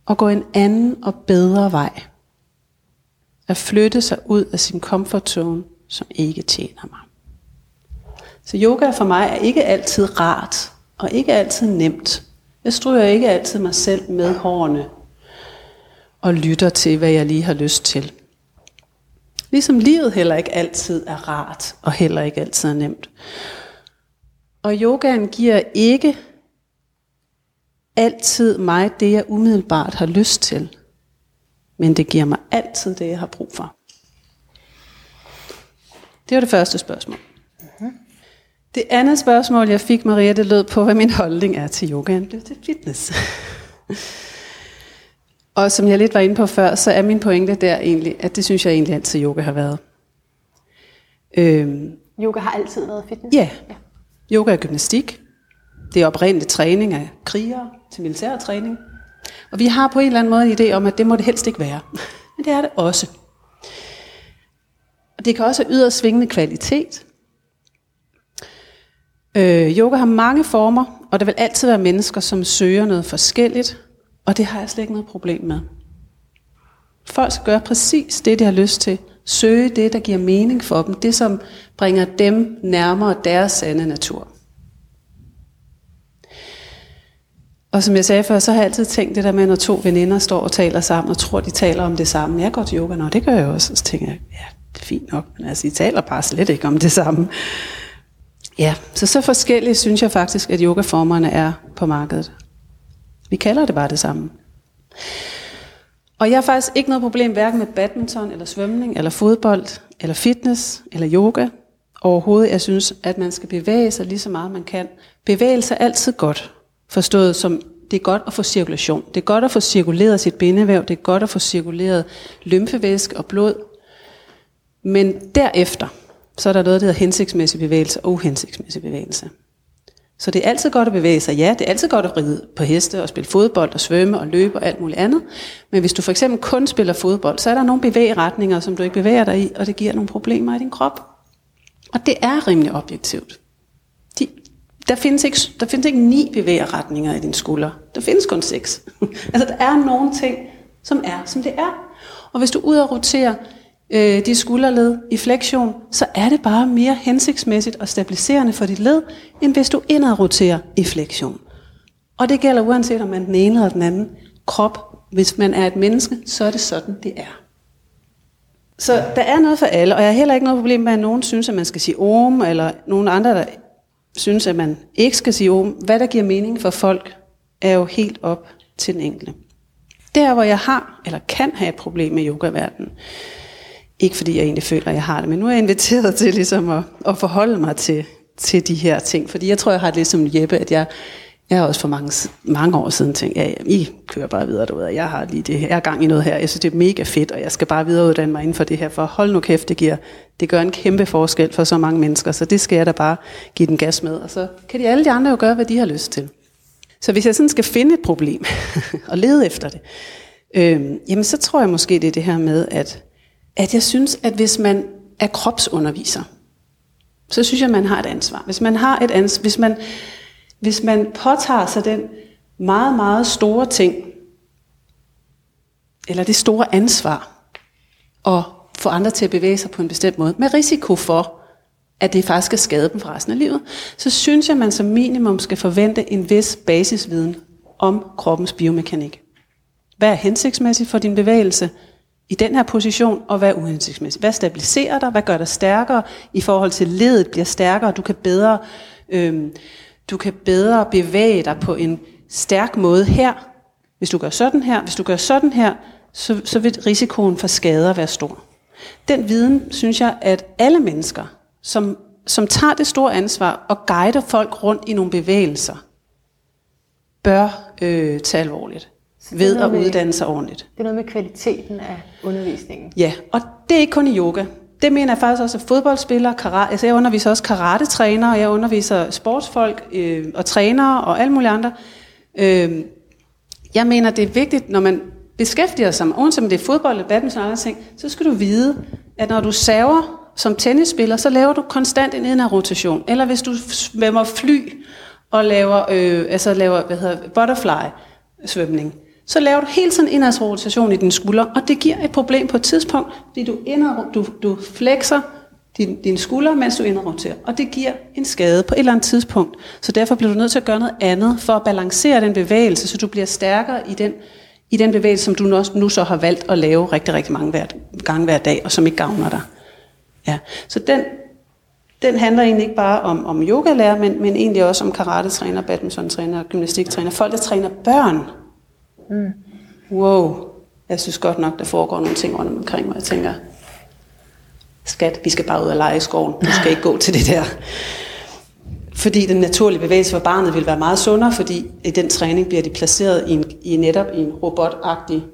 og gå en anden og bedre vej. At flytte sig ud af sin comfort zone, som ikke tjener mig. Så yoga for mig er ikke altid rart og ikke altid nemt. Jeg stryger ikke altid mig selv med hårene og lytter til, hvad jeg lige har lyst til. Ligesom livet heller ikke altid er rart og heller ikke altid er nemt. Og yogaen giver ikke altid mig det, jeg umiddelbart har lyst til. Men det giver mig altid det, jeg har brug for. Det var det første spørgsmål. Det andet spørgsmål, jeg fik, Maria, det lød på, hvad min holdning er til yogaen. Det er til fitness. Og som jeg lidt var inde på før, så er min pointe der egentlig, at det synes jeg egentlig altid, yoga har været. Øhm, yoga har altid været fitness? Ja. ja. Yoga er gymnastik. Det er oprindeligt træning af krigere til militær træning. Og vi har på en eller anden måde en idé om, at det må det helst ikke være. Men det er det også. Og det kan også have yderst svingende kvalitet. Øh, yoga har mange former, og der vil altid være mennesker, som søger noget forskelligt, og det har jeg slet ikke noget problem med. Folk skal gøre præcis det, de har lyst til. Søge det, der giver mening for dem. Det, som bringer dem nærmere deres sande natur. Og som jeg sagde før, så har jeg altid tænkt det der med, når to veninder står og taler sammen, og tror, de taler om det samme. Jeg går til yoga, nå, det gør jeg også. Så tænker jeg, ja, det er fint nok, men altså, I taler bare slet ikke om det samme. Ja, så så forskellige synes jeg faktisk, at yogaformerne er på markedet. Vi kalder det bare det samme. Og jeg har faktisk ikke noget problem hverken med badminton, eller svømning, eller fodbold, eller fitness, eller yoga. Overhovedet, jeg synes, at man skal bevæge sig lige så meget man kan. Bevægelse er altid godt, forstået som det er godt at få cirkulation. Det er godt at få cirkuleret sit bindevæv, det er godt at få cirkuleret lymfevæske og blod. Men derefter, så er der noget, der hedder hensigtsmæssig bevægelse og uhensigtsmæssig bevægelse. Så det er altid godt at bevæge sig. Ja, det er altid godt at ride på heste og spille fodbold og svømme og løbe og alt muligt andet. Men hvis du for eksempel kun spiller fodbold, så er der nogle bevægeretninger, som du ikke bevæger dig i, og det giver nogle problemer i din krop. Og det er rimelig objektivt. De, der, findes ikke, der findes ikke ni bevægeretninger i din skulder. Der findes kun seks. altså der er nogle ting, som er, som det er. Og hvis du ud og roterer øh, de skulderled i flektion, så er det bare mere hensigtsmæssigt og stabiliserende for dit led, end hvis du indadroterer i flektion. Og det gælder uanset om man er den ene eller den anden krop. Hvis man er et menneske, så er det sådan, det er. Så der er noget for alle, og jeg har heller ikke noget problem med, at nogen synes, at man skal sige om, eller nogen andre, der synes, at man ikke skal sige om. Hvad der giver mening for folk, er jo helt op til den enkelte. Der, hvor jeg har, eller kan have et problem med yogaverdenen, ikke fordi jeg egentlig føler, at jeg har det, men nu er jeg inviteret til ligesom at, at forholde mig til, til de her ting. Fordi jeg tror, jeg har det ligesom Jeppe, at jeg, Jeg har også for mange, mange år siden tænkt, ja, ja, I kører bare videre derude, jeg har lige det her, jeg er gang i noget her, jeg synes, det er mega fedt, og jeg skal bare videreuddanne mig inden for det her, for hold nu kæft, det, giver, det gør en kæmpe forskel for så mange mennesker, så det skal jeg da bare give den gas med, og så kan de alle de andre jo gøre, hvad de har lyst til. Så hvis jeg sådan skal finde et problem, og lede efter det, øh, jamen så tror jeg måske, det er det her med, at, at jeg synes, at hvis man er kropsunderviser, så synes jeg, man har et ansvar. Hvis man har et ansvar, hvis man, hvis man påtager sig den meget, meget store ting, eller det store ansvar, at få andre til at bevæge sig på en bestemt måde, med risiko for, at det faktisk skal skade dem for resten af livet, så synes jeg, at man som minimum skal forvente en vis basisviden om kroppens biomekanik. Hvad er hensigtsmæssigt for din bevægelse i den her position, og hvad er uhensigtsmæssigt? Hvad stabiliserer dig? Hvad gør dig stærkere i forhold til ledet bliver stærkere? Du kan bedre, øhm, du kan bedre bevæge dig på en stærk måde her. Hvis du gør sådan her, hvis du gør sådan her, så, så vil risikoen for skader være stor. Den viden, synes jeg, at alle mennesker, som, som tager det store ansvar og guider folk rundt i nogle bevægelser, bør øh, tage alvorligt ved at med, uddanne sig ordentligt. Det er noget med kvaliteten af undervisningen. Ja, og det er ikke kun i yoga. Det mener jeg faktisk også, at fodboldspillere, karate, altså jeg underviser også karate-trænere, jeg underviser sportsfolk øh, og trænere og alle mulige andre. Øh, jeg mener, det er vigtigt, når man beskæftiger sig med, uanset om det er fodbold eller badminton eller andre ting, så skal du vide, at når du saver som tennisspiller, så laver du konstant en rotation. Eller hvis du svømmer fly og laver, øh, altså laver hvad hedder, butterfly svømning, så laver du hele tiden indadsrotation i din skulder, og det giver et problem på et tidspunkt, fordi du, indad, du, du flexer din, din skulder, mens du indadroterer, og det giver en skade på et eller andet tidspunkt. Så derfor bliver du nødt til at gøre noget andet for at balancere den bevægelse, så du bliver stærkere i den, i den bevægelse, som du nu, nu så har valgt at lave rigtig, rigtig mange hver, gange hver dag, og som ikke gavner dig. Ja. Så den, den handler egentlig ikke bare om, om yogalærer, men, men egentlig også om karate-træner, badminton-træner, gymnastiktræner, folk, der træner børn. Mm. Wow, jeg synes godt nok, der foregår nogle ting rundt omkring mig. Jeg tænker, skat, vi skal bare ud og lege i skoven. Vi skal ikke gå til det der. Fordi den naturlige bevægelse for barnet vil være meget sundere, fordi i den træning bliver de placeret i, en, i netop i en robotagtig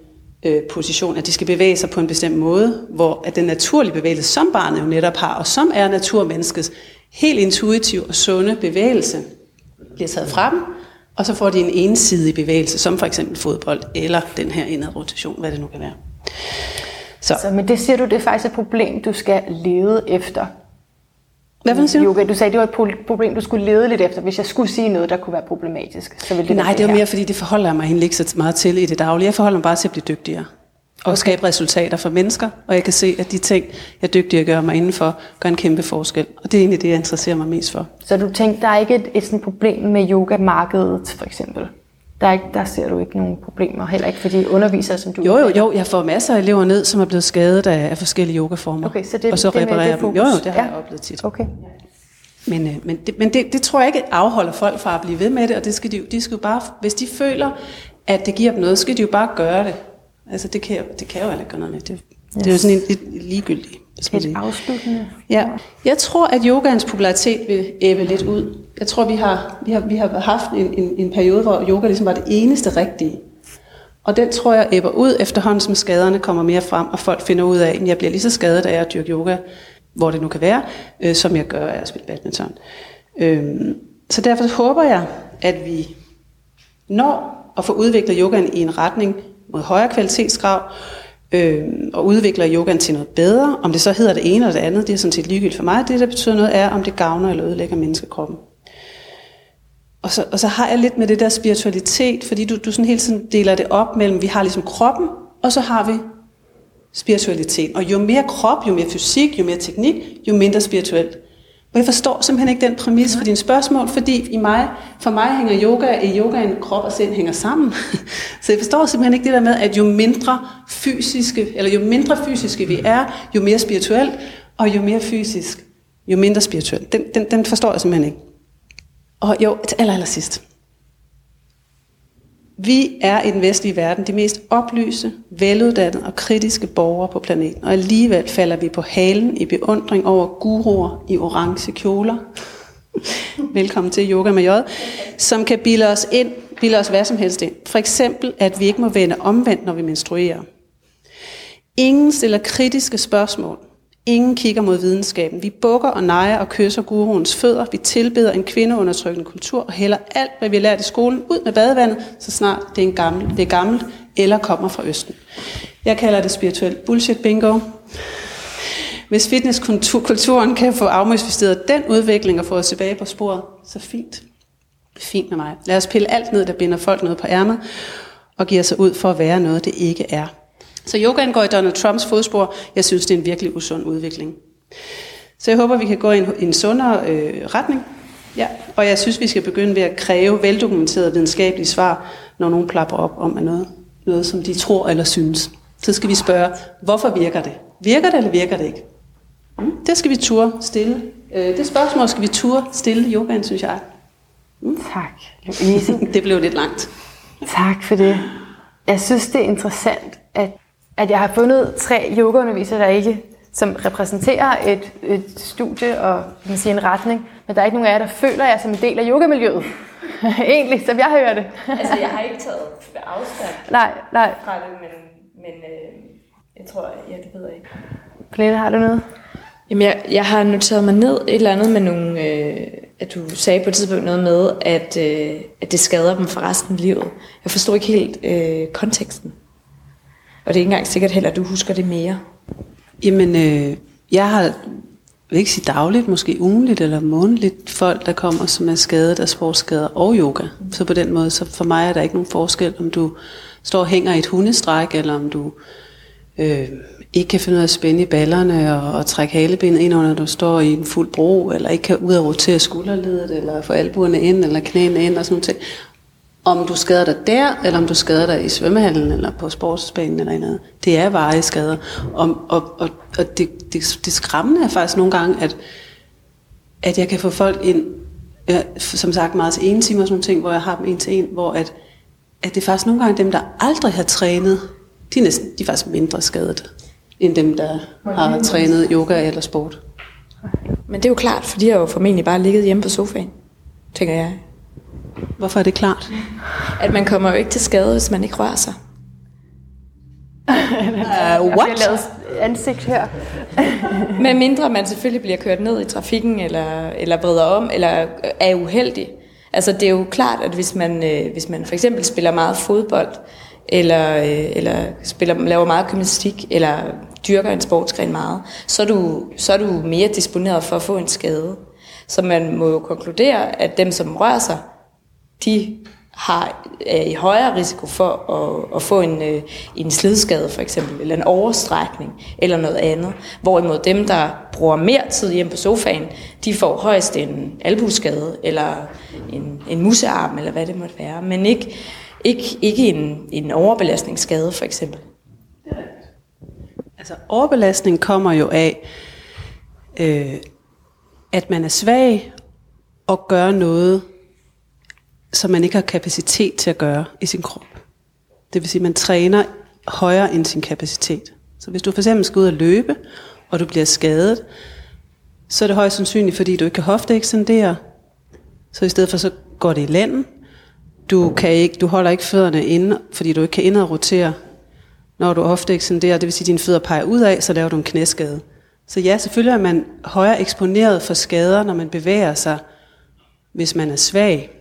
øh, position, at de skal bevæge sig på en bestemt måde, hvor at den naturlige bevægelse, som barnet jo netop har, og som er naturmenneskets helt intuitiv og sunde bevægelse, bliver taget fra dem, og så får de en ensidig bevægelse, som for eksempel fodbold, eller den her indad rotation, hvad det nu kan være. Så. så men det siger du, det er faktisk et problem, du skal lede efter. Hvad for siger du? Du sagde, det var et problem, du skulle lede lidt efter. Hvis jeg skulle sige noget, der kunne være problematisk, så ville det Nej, det var mere, fordi det forholder jeg mig egentlig ikke så meget til i det daglige. Jeg forholder mig bare til at blive dygtigere og skabe resultater for mennesker, og jeg kan se, at de ting, jeg dygtig at gøre mig indenfor, gør en kæmpe forskel. Og det er egentlig det, jeg interesserer mig mest for. Så du tænker, der er ikke et, et sådan problem med yogamarkedet, for eksempel? Der, er ikke, der ser du ikke nogen problemer, heller ikke for de undervisere, som du... Jo, jo, jo. Jeg får masser af elever ned, som er blevet skadet af, af forskellige yogaformer. Okay, så det, og så det reparerer dem. Jo, jo, det har ja. jeg oplevet tit. Okay. Men, øh, men, det, men det, det tror jeg ikke afholder folk fra at blive ved med det, og det skal de, de skal jo bare, hvis de føler, at det giver dem noget, så skal de jo bare gøre det. Altså det kan, det kan jo heller ikke gøre noget med. Det, yes. det er jo sådan lidt ligegyldigt. Et afsluttende. Ja. Jeg tror, at yogaens popularitet vil æbe lidt ud. Jeg tror, vi har, vi har, vi har haft en, en, en periode, hvor yoga ligesom var det eneste rigtige. Og den tror jeg æber ud efterhånden, som skaderne kommer mere frem, og folk finder ud af, at jeg bliver lige så skadet af at dyrke yoga, hvor det nu kan være, øh, som jeg gør af at spille badminton. Øh, så derfor håber jeg, at vi når at få udviklet yogaen i en retning, mod højere kvalitetskrav, øh, og udvikler yogaen til noget bedre. Om det så hedder det ene eller det andet, det er sådan set ligegyldigt for mig. Det, der betyder noget, er, om det gavner eller ødelægger menneskekroppen. Og så, og så har jeg lidt med det der spiritualitet, fordi du, du sådan hele tiden deler det op mellem, vi har ligesom kroppen, og så har vi spiritualitet. Og jo mere krop, jo mere fysik, jo mere teknik, jo mindre spirituelt. Og jeg forstår simpelthen ikke den præmis for dine spørgsmål, fordi i mig, for mig hænger yoga, i yogaen krop og sind hænger sammen. Så jeg forstår simpelthen ikke det der med, at jo mindre fysiske, eller jo mindre fysiske vi er, jo mere spirituelt, og jo mere fysisk, jo mindre spirituelt. Den, den, den forstår jeg simpelthen ikke. Og jo, til aller, aller sidst. Vi er i den vestlige verden de mest oplyste, veluddannede og kritiske borgere på planeten. Og alligevel falder vi på halen i beundring over guruer i orange kjoler. Velkommen til Yoga med J. som kan bilde os ind, bilde os hvad som helst ind. For eksempel, at vi ikke må vende omvendt, når vi menstruerer. Ingen stiller kritiske spørgsmål. Ingen kigger mod videnskaben. Vi bukker og nejer og kysser guruens fødder. Vi tilbeder en kvindeundertrykkende kultur og hælder alt, hvad vi har lært i skolen, ud med badevandet, så snart det er, en gammel, det er gammelt eller kommer fra Østen. Jeg kalder det spirituel bullshit bingo. Hvis fitnesskulturen kan få afmystificeret den udvikling og få os tilbage på sporet, så fint. Fint med mig. Lad os pille alt ned, der binder folk noget på ærmet, og giver sig ud for at være noget, det ikke er. Så yogaen går i Donald Trumps fodspor. Jeg synes, det er en virkelig usund udvikling. Så jeg håber, vi kan gå i en, en sundere øh, retning. Ja, og jeg synes, vi skal begynde ved at kræve veldokumenterede videnskabelige svar, når nogen plapper op om at noget, noget, som de tror eller synes. Så skal vi spørge, hvorfor virker det? Virker det, eller virker det ikke? Mm, det skal vi turde stille. Øh, det spørgsmål skal vi turde stille yogaen, synes jeg. Mm. Tak, Louise. det blev lidt langt. Tak for det. Jeg synes, det er interessant, at, at jeg har fundet tre yogaundervisere, der ikke som repræsenterer et, et studie og man sige, en retning, men der er ikke nogen af jer, der føler jer som en del af yogamiljøet. Egentlig, som jeg hører det. altså, jeg har ikke taget afstand nej, nej. fra det, men, men øh, jeg tror, ja, det ved jeg ikke. Pernille, har du noget? Jamen, jeg, jeg har noteret mig ned et eller andet med nogle, øh, at du sagde på et tidspunkt noget med, at, øh, at det skader dem for resten af livet. Jeg forstod ikke helt øh, konteksten. Og det er ikke engang sikkert heller, at du husker det mere. Jamen, øh, jeg har, jeg vil ikke sige dagligt, måske ugenligt eller månedligt, folk, der kommer, som er skadet af sportsskader og yoga. Så på den måde, så for mig er der ikke nogen forskel, om du står og hænger i et hundestræk, eller om du øh, ikke kan finde ud af at spænde i ballerne og, og trække halebenet ind, når du står i en fuld bro, eller ikke kan ud og rotere skulderledet, eller få albuerne ind, eller knæene ind og sådan noget. Om du skader dig der, eller om du skader dig i svømmehallen, eller på sportsbanen eller noget. Det er varige skader. Og, og, og, og det, det, det skræmmende er faktisk nogle gange, at, at jeg kan få folk ind, ja, som sagt meget til en time og sådan nogle ting, hvor jeg har dem en til en, hvor at, at det er faktisk nogle gange dem, der aldrig har trænet, de er, næsten, de er faktisk mindre skadet, end dem, der har trænet yoga eller sport. Men det er jo klart, for de har jo formentlig bare ligget hjemme på sofaen, tænker jeg. Hvorfor er det klart? At man kommer jo ikke til skade, hvis man ikke rører sig. Uh, what? Jeg lavet ansigt her. Med mindre man selvfølgelig bliver kørt ned i trafikken, eller, eller bredder om, eller er uheldig. Altså det er jo klart, at hvis man, øh, hvis man for eksempel spiller meget fodbold, eller, øh, eller spiller, laver meget gymnastik, eller dyrker en sportsgren meget, så er, du, så er du mere disponeret for at få en skade. Så man må jo konkludere, at dem, som rører sig, de har er i højere risiko for at, at få en, øh, en slidskade for eksempel, eller en overstrækning, eller noget andet. Hvorimod dem, der bruger mere tid hjemme på sofaen, de får højst en albuskade, eller en, en musearm, eller hvad det måtte være, men ikke, ikke, ikke en, en overbelastningsskade for eksempel. Altså overbelastning kommer jo af, øh, at man er svag og gør noget, som man ikke har kapacitet til at gøre i sin krop. Det vil sige, at man træner højere end sin kapacitet. Så hvis du for eksempel skal ud og løbe, og du bliver skadet, så er det højst sandsynligt, fordi du ikke kan hofte ekstendere. Så i stedet for, så går det i lænden. Du, kan ikke, du holder ikke fødderne inde, fordi du ikke kan ind og rotere. Når du ofte ekstenderer, det vil sige, at dine fødder peger ud af, så laver du en knæskade. Så ja, selvfølgelig er man højere eksponeret for skader, når man bevæger sig, hvis man er svag.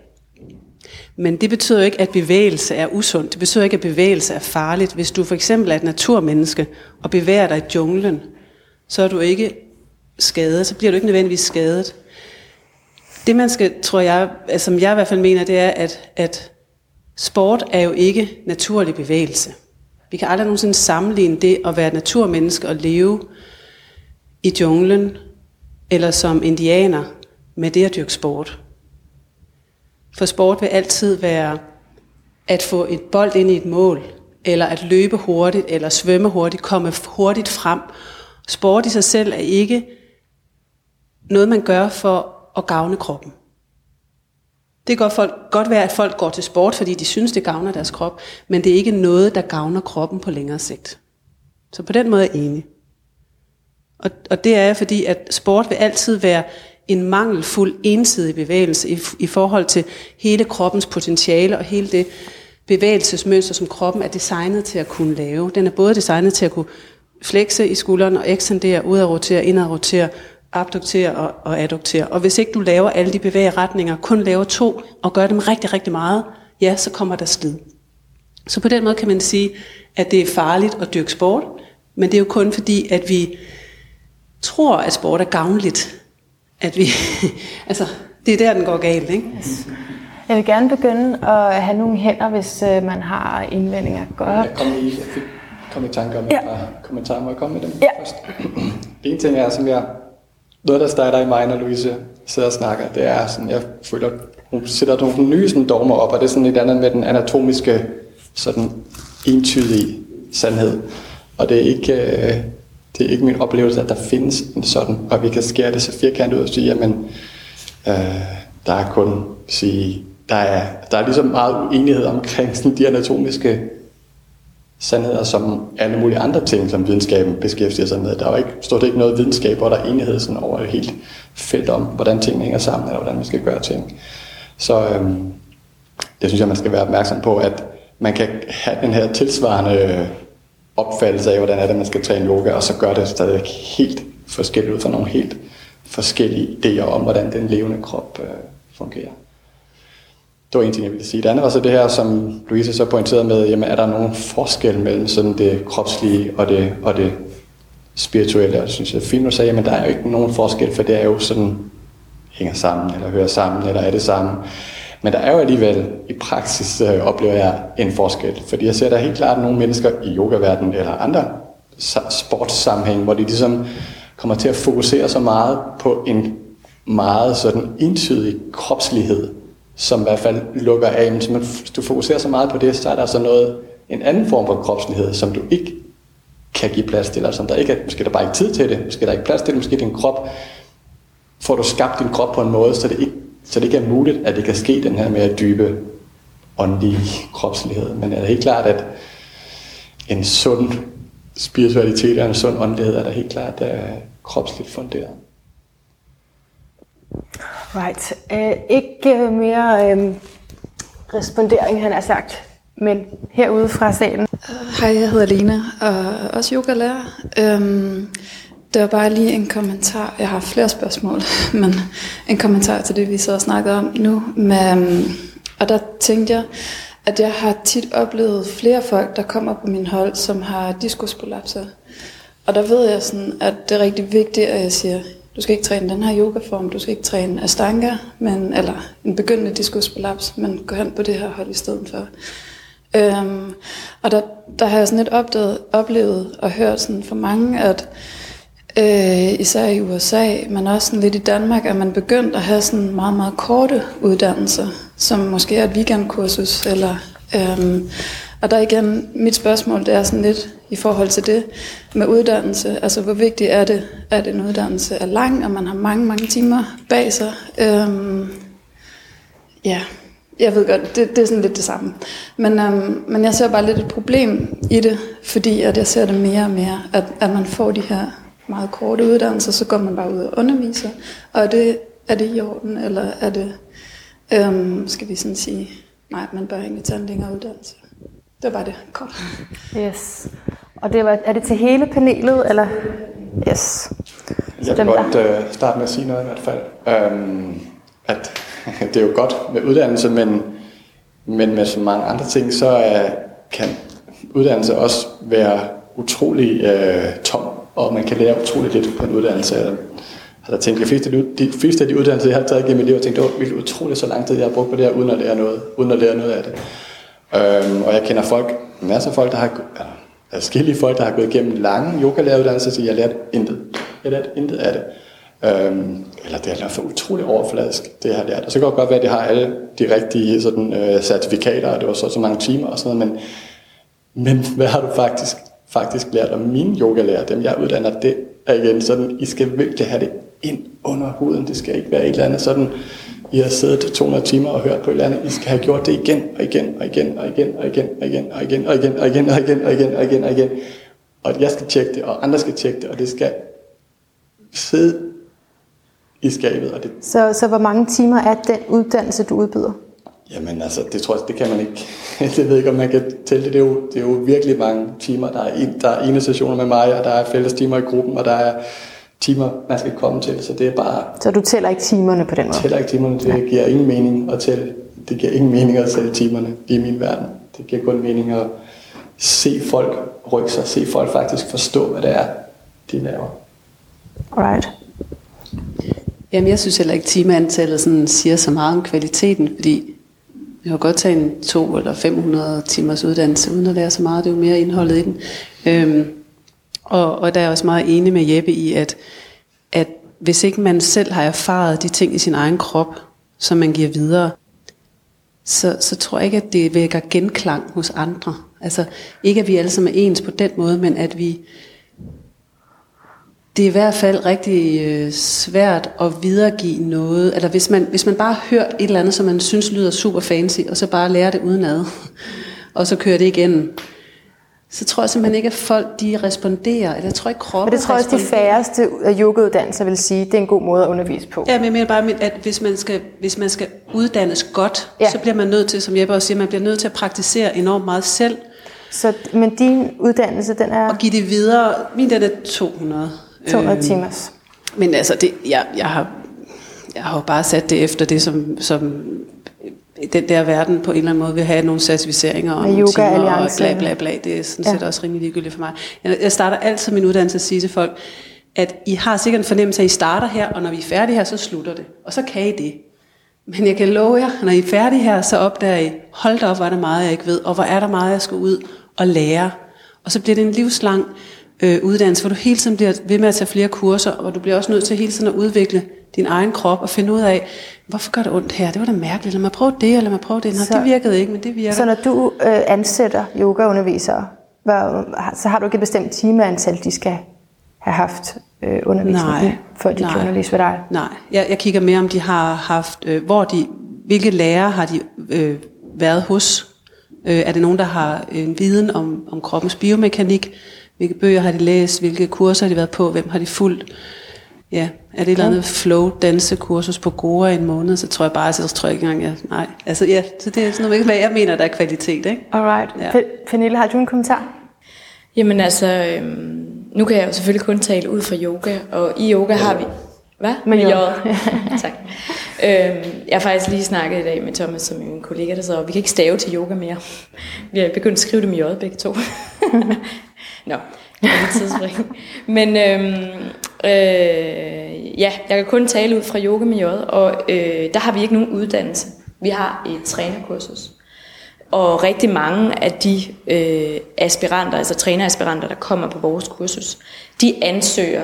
Men det betyder jo ikke, at bevægelse er usundt. Det betyder ikke, at bevægelse er farligt. Hvis du for eksempel er et naturmenneske og bevæger dig i junglen, så er du ikke skadet, så bliver du ikke nødvendigvis skadet. Det man skal, tror jeg, altså, som jeg i hvert fald mener, det er, at, at sport er jo ikke naturlig bevægelse. Vi kan aldrig nogensinde sammenligne det at være et naturmenneske og leve i junglen, eller som indianer, med det at dyrke sport. For sport vil altid være at få et bold ind i et mål, eller at løbe hurtigt, eller svømme hurtigt, komme hurtigt frem. Sport i sig selv er ikke noget, man gør for at gavne kroppen. Det kan godt, folk, godt være, at folk går til sport, fordi de synes, det gavner deres krop, men det er ikke noget, der gavner kroppen på længere sigt. Så på den måde er jeg enig. Og, og det er fordi, at sport vil altid være en mangelfuld ensidig bevægelse i, i forhold til hele kroppens potentiale og hele det bevægelsesmønster, som kroppen er designet til at kunne lave. Den er både designet til at kunne flekse i skulderen og ekstendere, udadrotere, indadrotere, abduktere og, og adduktere. Og hvis ikke du laver alle de bevægeretninger, kun laver to og gør dem rigtig, rigtig meget, ja, så kommer der slid. Så på den måde kan man sige, at det er farligt at dyrke sport, men det er jo kun fordi, at vi tror, at sport er gavnligt. At vi, altså, det er der, den går galt, ikke? Yes. Jeg vil gerne begynde at have nogle hænder, hvis øh, man har indvendinger. Godt. Jeg kom i, jeg fik, kom i tanke om ja. et par kommentarer. Må jeg komme med dem ja. først? En ting er, som jeg... Noget, der starter i mig, når Louise sidder og snakker, det er sådan, jeg føler, hun sætter nogle nye sådan, dogmer op, og det er sådan et andet med den anatomiske, sådan entydige sandhed. Og det er ikke, øh, det er ikke min oplevelse, at der findes en sådan, og vi kan skære det så firkantet ud og sige, jamen, øh, der er kun sige, der er, der er ligesom meget uenighed omkring sådan de anatomiske sandheder, som alle mulige andre ting, som videnskaben beskæftiger sig med. Der er jo ikke, stort ikke noget videnskab, hvor der er enighed sådan over et helt felt om, hvordan tingene hænger sammen, eller hvordan man skal gøre ting. Så øhm, det synes jeg, man skal være opmærksom på, at man kan have den her tilsvarende opfattelse af, hvordan er det, man skal træne yoga, og så gør det stadig helt forskelligt ud fra nogle helt forskellige idéer om, hvordan den levende krop øh, fungerer. Det var en ting, jeg ville sige. Det andet var så det her, som Louise så pointerede med, jamen er der nogen forskel mellem sådan det kropslige og det, og det spirituelle? Og det synes jeg fint, at sagde, men der er jo ikke nogen forskel, for det er jo sådan, hænger sammen, eller hører sammen, eller er det samme. Men der er jo alligevel i praksis, øh, oplever jeg en forskel. Fordi jeg ser der helt klart nogle mennesker i yogaverdenen eller andre sportssammenhæng, hvor de ligesom kommer til at fokusere så meget på en meget sådan entydig kropslighed, som i hvert fald lukker af. Men hvis du fokuserer så meget på det, så er der så noget, en anden form for kropslighed, som du ikke kan give plads til, eller som der ikke er, måske der bare ikke tid til det, måske der ikke plads til det, måske din krop, får du skabt din krop på en måde, så det ikke, så det ikke er muligt, at det kan ske den her mere dybe åndelige kropslighed. Men er det helt klart, at en sund spiritualitet og en sund åndelighed er der helt klart er kropsligt funderet. Right. Uh, ikke uh, mere uh, respondering, han har sagt, men herude fra salen. Hej, jeg hedder Lena, og også yogalærer. Um, det var bare lige en kommentar. Jeg har flere spørgsmål, men en kommentar til det, vi så har snakket om nu. Med, og der tænkte jeg, at jeg har tit oplevet flere folk, der kommer på min hold, som har diskusprolapser. Og der ved jeg sådan, at det er rigtig vigtigt, at jeg siger, du skal ikke træne den her yogaform, du skal ikke træne Ashtanga, men, eller en begyndende diskusprolaps, men gå hen på det her hold i stedet for. Øhm, og der, der har jeg sådan lidt opdaget, oplevet og hørt sådan for mange, at øh, især i USA, men også sådan lidt i Danmark, at man begyndt at have sådan meget, meget korte uddannelser, som måske er et weekendkursus, eller øh, og der igen, mit spørgsmål det er sådan lidt i forhold til det med uddannelse. Altså, hvor vigtigt er det, at en uddannelse er lang, og man har mange, mange timer bag sig? øh, ja, jeg ved godt, det, det er sådan lidt det samme. Men, øhm, men jeg ser bare lidt et problem i det, fordi at jeg ser det mere og mere, at, at man får de her meget korte uddannelser, så går man bare ud og underviser. Og er det, er det i orden, eller er det, øhm, skal vi sådan sige, nej, man bør egentlig tage en længere uddannelse. Det var det. Godt. Yes. Og det var, er det til hele panelet, eller? Yes. Jeg vil godt uh, starte med at sige noget i hvert fald. Um, at det er jo godt med uddannelse, men, men med så mange andre ting, så uh, kan uddannelse også være utrolig uh, tom, og man kan lære utrolig lidt på en uddannelse. Jeg har tænkt, de fleste, de fleste af de uddannelser, jeg har taget igennem mit liv, har tænkt, det var vildt utroligt så lang tid, jeg har brugt på det her, uden at lære noget, uden at lære noget af det. Øhm, og jeg kender folk, masser af folk, der har, eller forskellige folk, der har gået igennem lange yogalæreruddannelser, så jeg har lært intet. Jeg har lært intet af det. Øhm, eller det har lært for utrolig overfladisk, det jeg har lært. Og så kan det godt være, at det har alle de rigtige sådan, øh, certifikater, og det var så, så mange timer og sådan noget, men, men hvad har du faktisk, faktisk lært om mine yogalærer, dem jeg uddanner, det er igen sådan, I skal virkelig have det ind under huden. Det skal ikke være et eller andet sådan i har siddet 200 timer og hørt på et eller andet. I skal have gjort det igen og igen og igen og igen og igen og igen og igen og igen og igen og igen og igen og igen og igen. Og jeg skal tjekke det, og andre skal tjekke det, og det skal sidde i skabet. Og det, Så, så hvor mange timer er den uddannelse, du udbyder? Jamen altså, det tror jeg, det kan man ikke. det ved jeg ikke, om man kan tælle det. Det er jo, det er jo virkelig mange timer. Der er, en, der er ene sessioner med mig, og der er fælles timer i gruppen, og der er timer, man skal komme til. Så det er bare, Så du tæller ikke timerne på den måde? tæller ikke timerne. Det giver ingen mening at tælle. Det giver ingen mening at tælle timerne i min verden. Det giver kun mening at se folk rykke sig, se folk faktisk forstå, hvad det er, de laver. Alright. Jamen, jeg synes heller ikke, at timeantallet sådan siger så meget om kvaliteten, fordi jeg kan godt tage en to eller 500 timers uddannelse, uden at lære så meget. Det er jo mere indholdet i den. Øhm, og, og der er jeg også meget enig med Jeppe i, at, at hvis ikke man selv har erfaret de ting i sin egen krop, som man giver videre, så, så tror jeg ikke, at det vækker genklang hos andre. Altså ikke, at vi alle sammen er ens på den måde, men at vi... Det er i hvert fald rigtig øh, svært at videregive noget. Eller hvis man, hvis man bare hørt et eller andet, som man synes lyder super fancy, og så bare lærer det udenad, og så kører det igen, så tror jeg simpelthen ikke, at folk de responderer. Eller jeg tror ikke, kroppen Men det tror jeg også, de færreste af yogauddannelser vil sige, det er en god måde at undervise på. Ja, men jeg mener bare, at hvis man skal, hvis man skal uddannes godt, ja. så bliver man nødt til, som Jeppe også siger, man bliver nødt til at praktisere enormt meget selv, Så, men din uddannelse, den er og give det videre. Min den er 200. 200 Øhm, timers. Men altså, det, jeg, jeg, har, jeg har jo bare sat det efter det, som, som den der verden på en eller anden måde vil have nogle certificeringer og Med nogle Yoga timer og bla bla bla. Det er sådan Ja. set også rimelig ligegyldigt for mig. Jeg, jeg starter altid min uddannelse at sige til folk, at I har sikkert en fornemmelse af, at I starter her, og når vi er færdige her, så slutter det. Og så kan I det. Men jeg kan love jer, når I er færdige her, så opdager I, hold da op, hvor er der meget, jeg ikke ved, og hvor er der meget, jeg skal ud og lære. Og så bliver det en livslang øh, uddannelse, hvor du hele tiden bliver ved med at tage flere kurser, og du bliver også nødt til hele tiden at udvikle din egen krop og finde ud af, hvorfor gør det ondt her? Det var da mærkeligt. Lad mig prøve det, eller lad mig prøve det. Nå, Så- det virkede ikke, men det virker. Så når du øh, ansætter yogaundervisere, hvor, så har du ikke et bestemt timeantal, de skal have haft øh, undervisning Nej, i, før de nej. kan undervise ved dig? Nej, jeg, jeg kigger mere om de har haft, øh, hvor de, hvilke lærere har de øh, været hos. Øh, er det nogen, der har en viden om, om kroppens biomekanik? Hvilke bøger har de læst? Hvilke kurser har de været på? Hvem har de fulgt? Ja, er det et eller andet flow dansekursus på Goa i en måned, så tror jeg bare, så tror jeg ikke engang, jeg, nej. Altså ja, så det er sådan noget, hvad jeg mener, der er kvalitet, ikke? Alright. Ja. Ja. Pernille, har du en kommentar? Jamen altså, øhm, nu kan jeg jo selvfølgelig kun tale ud fra yoga, og i yoga har vi... Hvad? Med J. tak. Øhm, jeg har faktisk lige snakket i dag med Thomas, som er min kollega, der sidder, og vi kan ikke stave til yoga mere. Vi har begyndt at skrive det med J begge to. Nå, det er lidt tidsspring. Men øhm, øh, ja, jeg kan kun tale ud fra yoga med J, og øh, der har vi ikke nogen uddannelse. Vi har et trænerkursus. Og rigtig mange af de øh, aspiranter, altså træneraspiranter, der kommer på vores kursus, de ansøger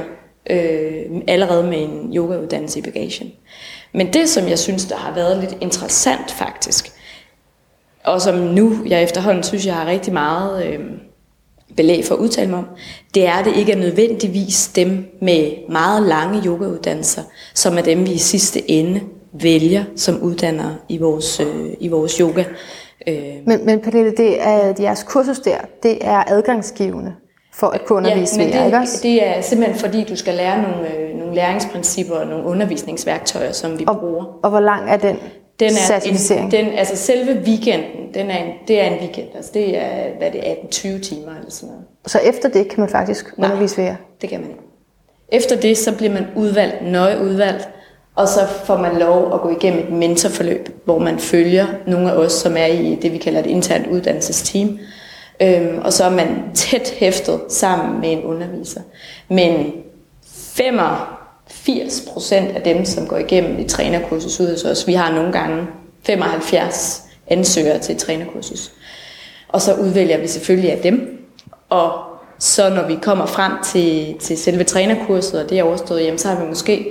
øh, allerede med en yogauddannelse i bagagen. Men det, som jeg synes, der har været lidt interessant faktisk, og som nu jeg efterhånden synes, jeg har rigtig meget øh, belæg for at udtale mig om, det er, at det ikke er nødvendigvis dem med meget lange yogauddannelser, som er dem, vi i sidste ende vælger som uddannere i vores, øh, i vores yoga. Øh, Men, men Pernille, det er jeres kursus der, det er adgangsgivende for at kunne undervise men ved jer, ikke også? det, det er simpelthen fordi, du skal lære nogle, øh, nogle læringsprincipper og nogle undervisningsværktøjer, som vi og, bruger. og hvor lang er den, Den er en, den, altså selve weekenden, den er en, det er en weekend. Altså det er, hvad det er, 18-20 timer eller sådan noget. Så efter det kan man faktisk Nej. undervise ved jer? Det kan man ikke. Efter det, så bliver man udvalgt, nøje udvalgt, og så får man lov at gå igennem et mentorforløb, hvor man følger nogle af os, som er i det, vi kalder et internt uddannelsesteam. Øhm, og så er man tæt hæftet sammen med en underviser. Men 80 procent af dem, som går igennem et trænerkursus ud hos os, vi har nogle gange 75 ansøgere til et trænerkursus. Og så udvælger vi selvfølgelig af dem. Og så når vi kommer frem til, til selve trænerkurset, og det er overstået, jamen, så har vi måske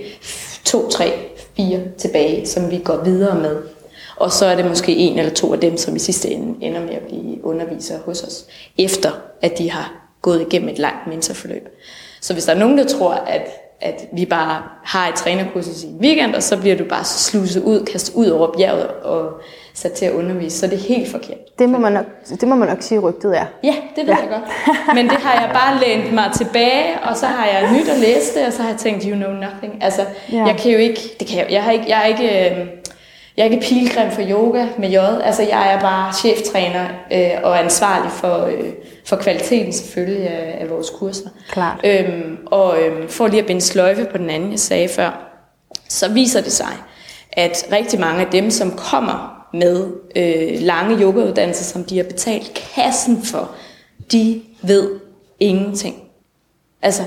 to, tre, fire tilbage, som vi går videre med. Og så er det måske en eller to af dem, som i sidste ende ender med at blive undervisere hos os, efter at de har gået igennem et langt mentorforløb. Så hvis der er nogen, der tror, at at vi bare har et trænerkursus i en weekend, og så bliver du bare sluset ud, kastet ud over bjerget og sat til at undervise. Så det er helt forkert. Det må man nok, det må man nok sige, rygtet er. Ja, det ved ja. jeg godt. Men det har jeg bare lænt mig tilbage, og så har jeg nyt at læse det, og så har jeg tænkt, you know nothing. Altså, ja. jeg kan jo ikke, det kan jeg, jeg har ikke, jeg er ikke, øh, jeg er ikke pilgrim for yoga med J. Altså, jeg er bare cheftræner øh, og ansvarlig for, øh, for kvaliteten selvfølgelig af, af vores kurser. Klart. Øhm, og øhm, for lige at binde sløjfe på den anden, jeg sagde før, så viser det sig, at rigtig mange af dem, som kommer med øh, lange yogauddannelser, som de har betalt kassen for, de ved ingenting. Altså,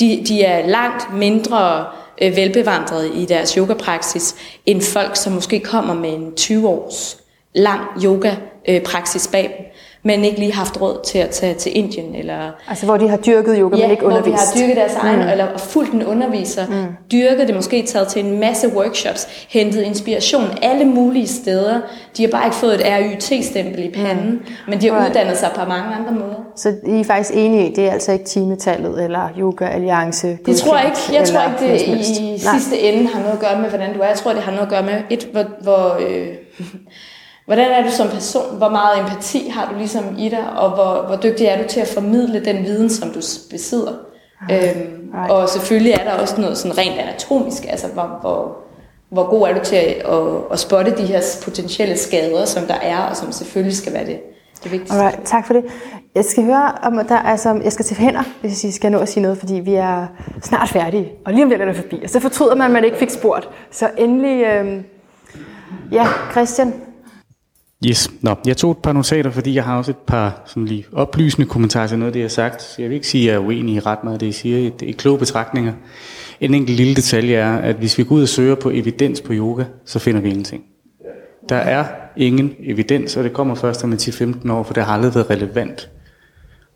de, de er langt mindre øh, velbevandrede i deres yogapraksis, end folk, som måske kommer med en 20 års lang yoga-praksis øh, bag dem men ikke lige haft råd til at tage til Indien. Eller, altså hvor de har dyrket yoga, ja, men ikke undervist. hvor de har dyrket deres egen, mm. eller fulgt en underviser, mm. dyrket det, måske taget til en masse workshops, hentet inspiration alle mulige steder. De har bare ikke fået et RYT-stempel i panden, mm. men de har right. uddannet sig på mange andre måder. Så I er faktisk enige i, det er altså ikke timetallet eller yoga alliance? Det tror jeg ikke. Jeg tror ikke, det i sidste ende har noget at gøre med, hvordan du er. Jeg tror, det har noget at gøre med, et, hvor, hvor øh, Hvordan er du som person? Hvor meget empati har du ligesom i dig? Og hvor, hvor dygtig er du til at formidle den viden, som du besidder? Right. Øhm, right. Og selvfølgelig er der også noget sådan rent anatomisk. Altså, hvor, hvor, hvor god er du til at, at, at spotte de her potentielle skader, som der er, og som selvfølgelig skal være det, det vigtigste. Alright, tak for det. Jeg skal høre, om der, altså, jeg skal til hænder, hvis jeg skal nå at sige noget, fordi vi er snart færdige, og lige om lidt er det forbi. Og så fortryder man, at man ikke fik spurgt. Så endelig, øh, ja, Christian, Yes. Nå, jeg tog et par notater, fordi jeg har også et par sådan lige oplysende kommentarer til noget af det, jeg har sagt. Så jeg vil ikke sige, at jeg er uenig i ret meget af det, jeg siger. Det er kloge betragtninger. En enkelt lille detalje er, at hvis vi går ud og søger på evidens på yoga, så finder vi ingenting. Der er ingen evidens, og det kommer først om 10-15 år, for det har aldrig været relevant.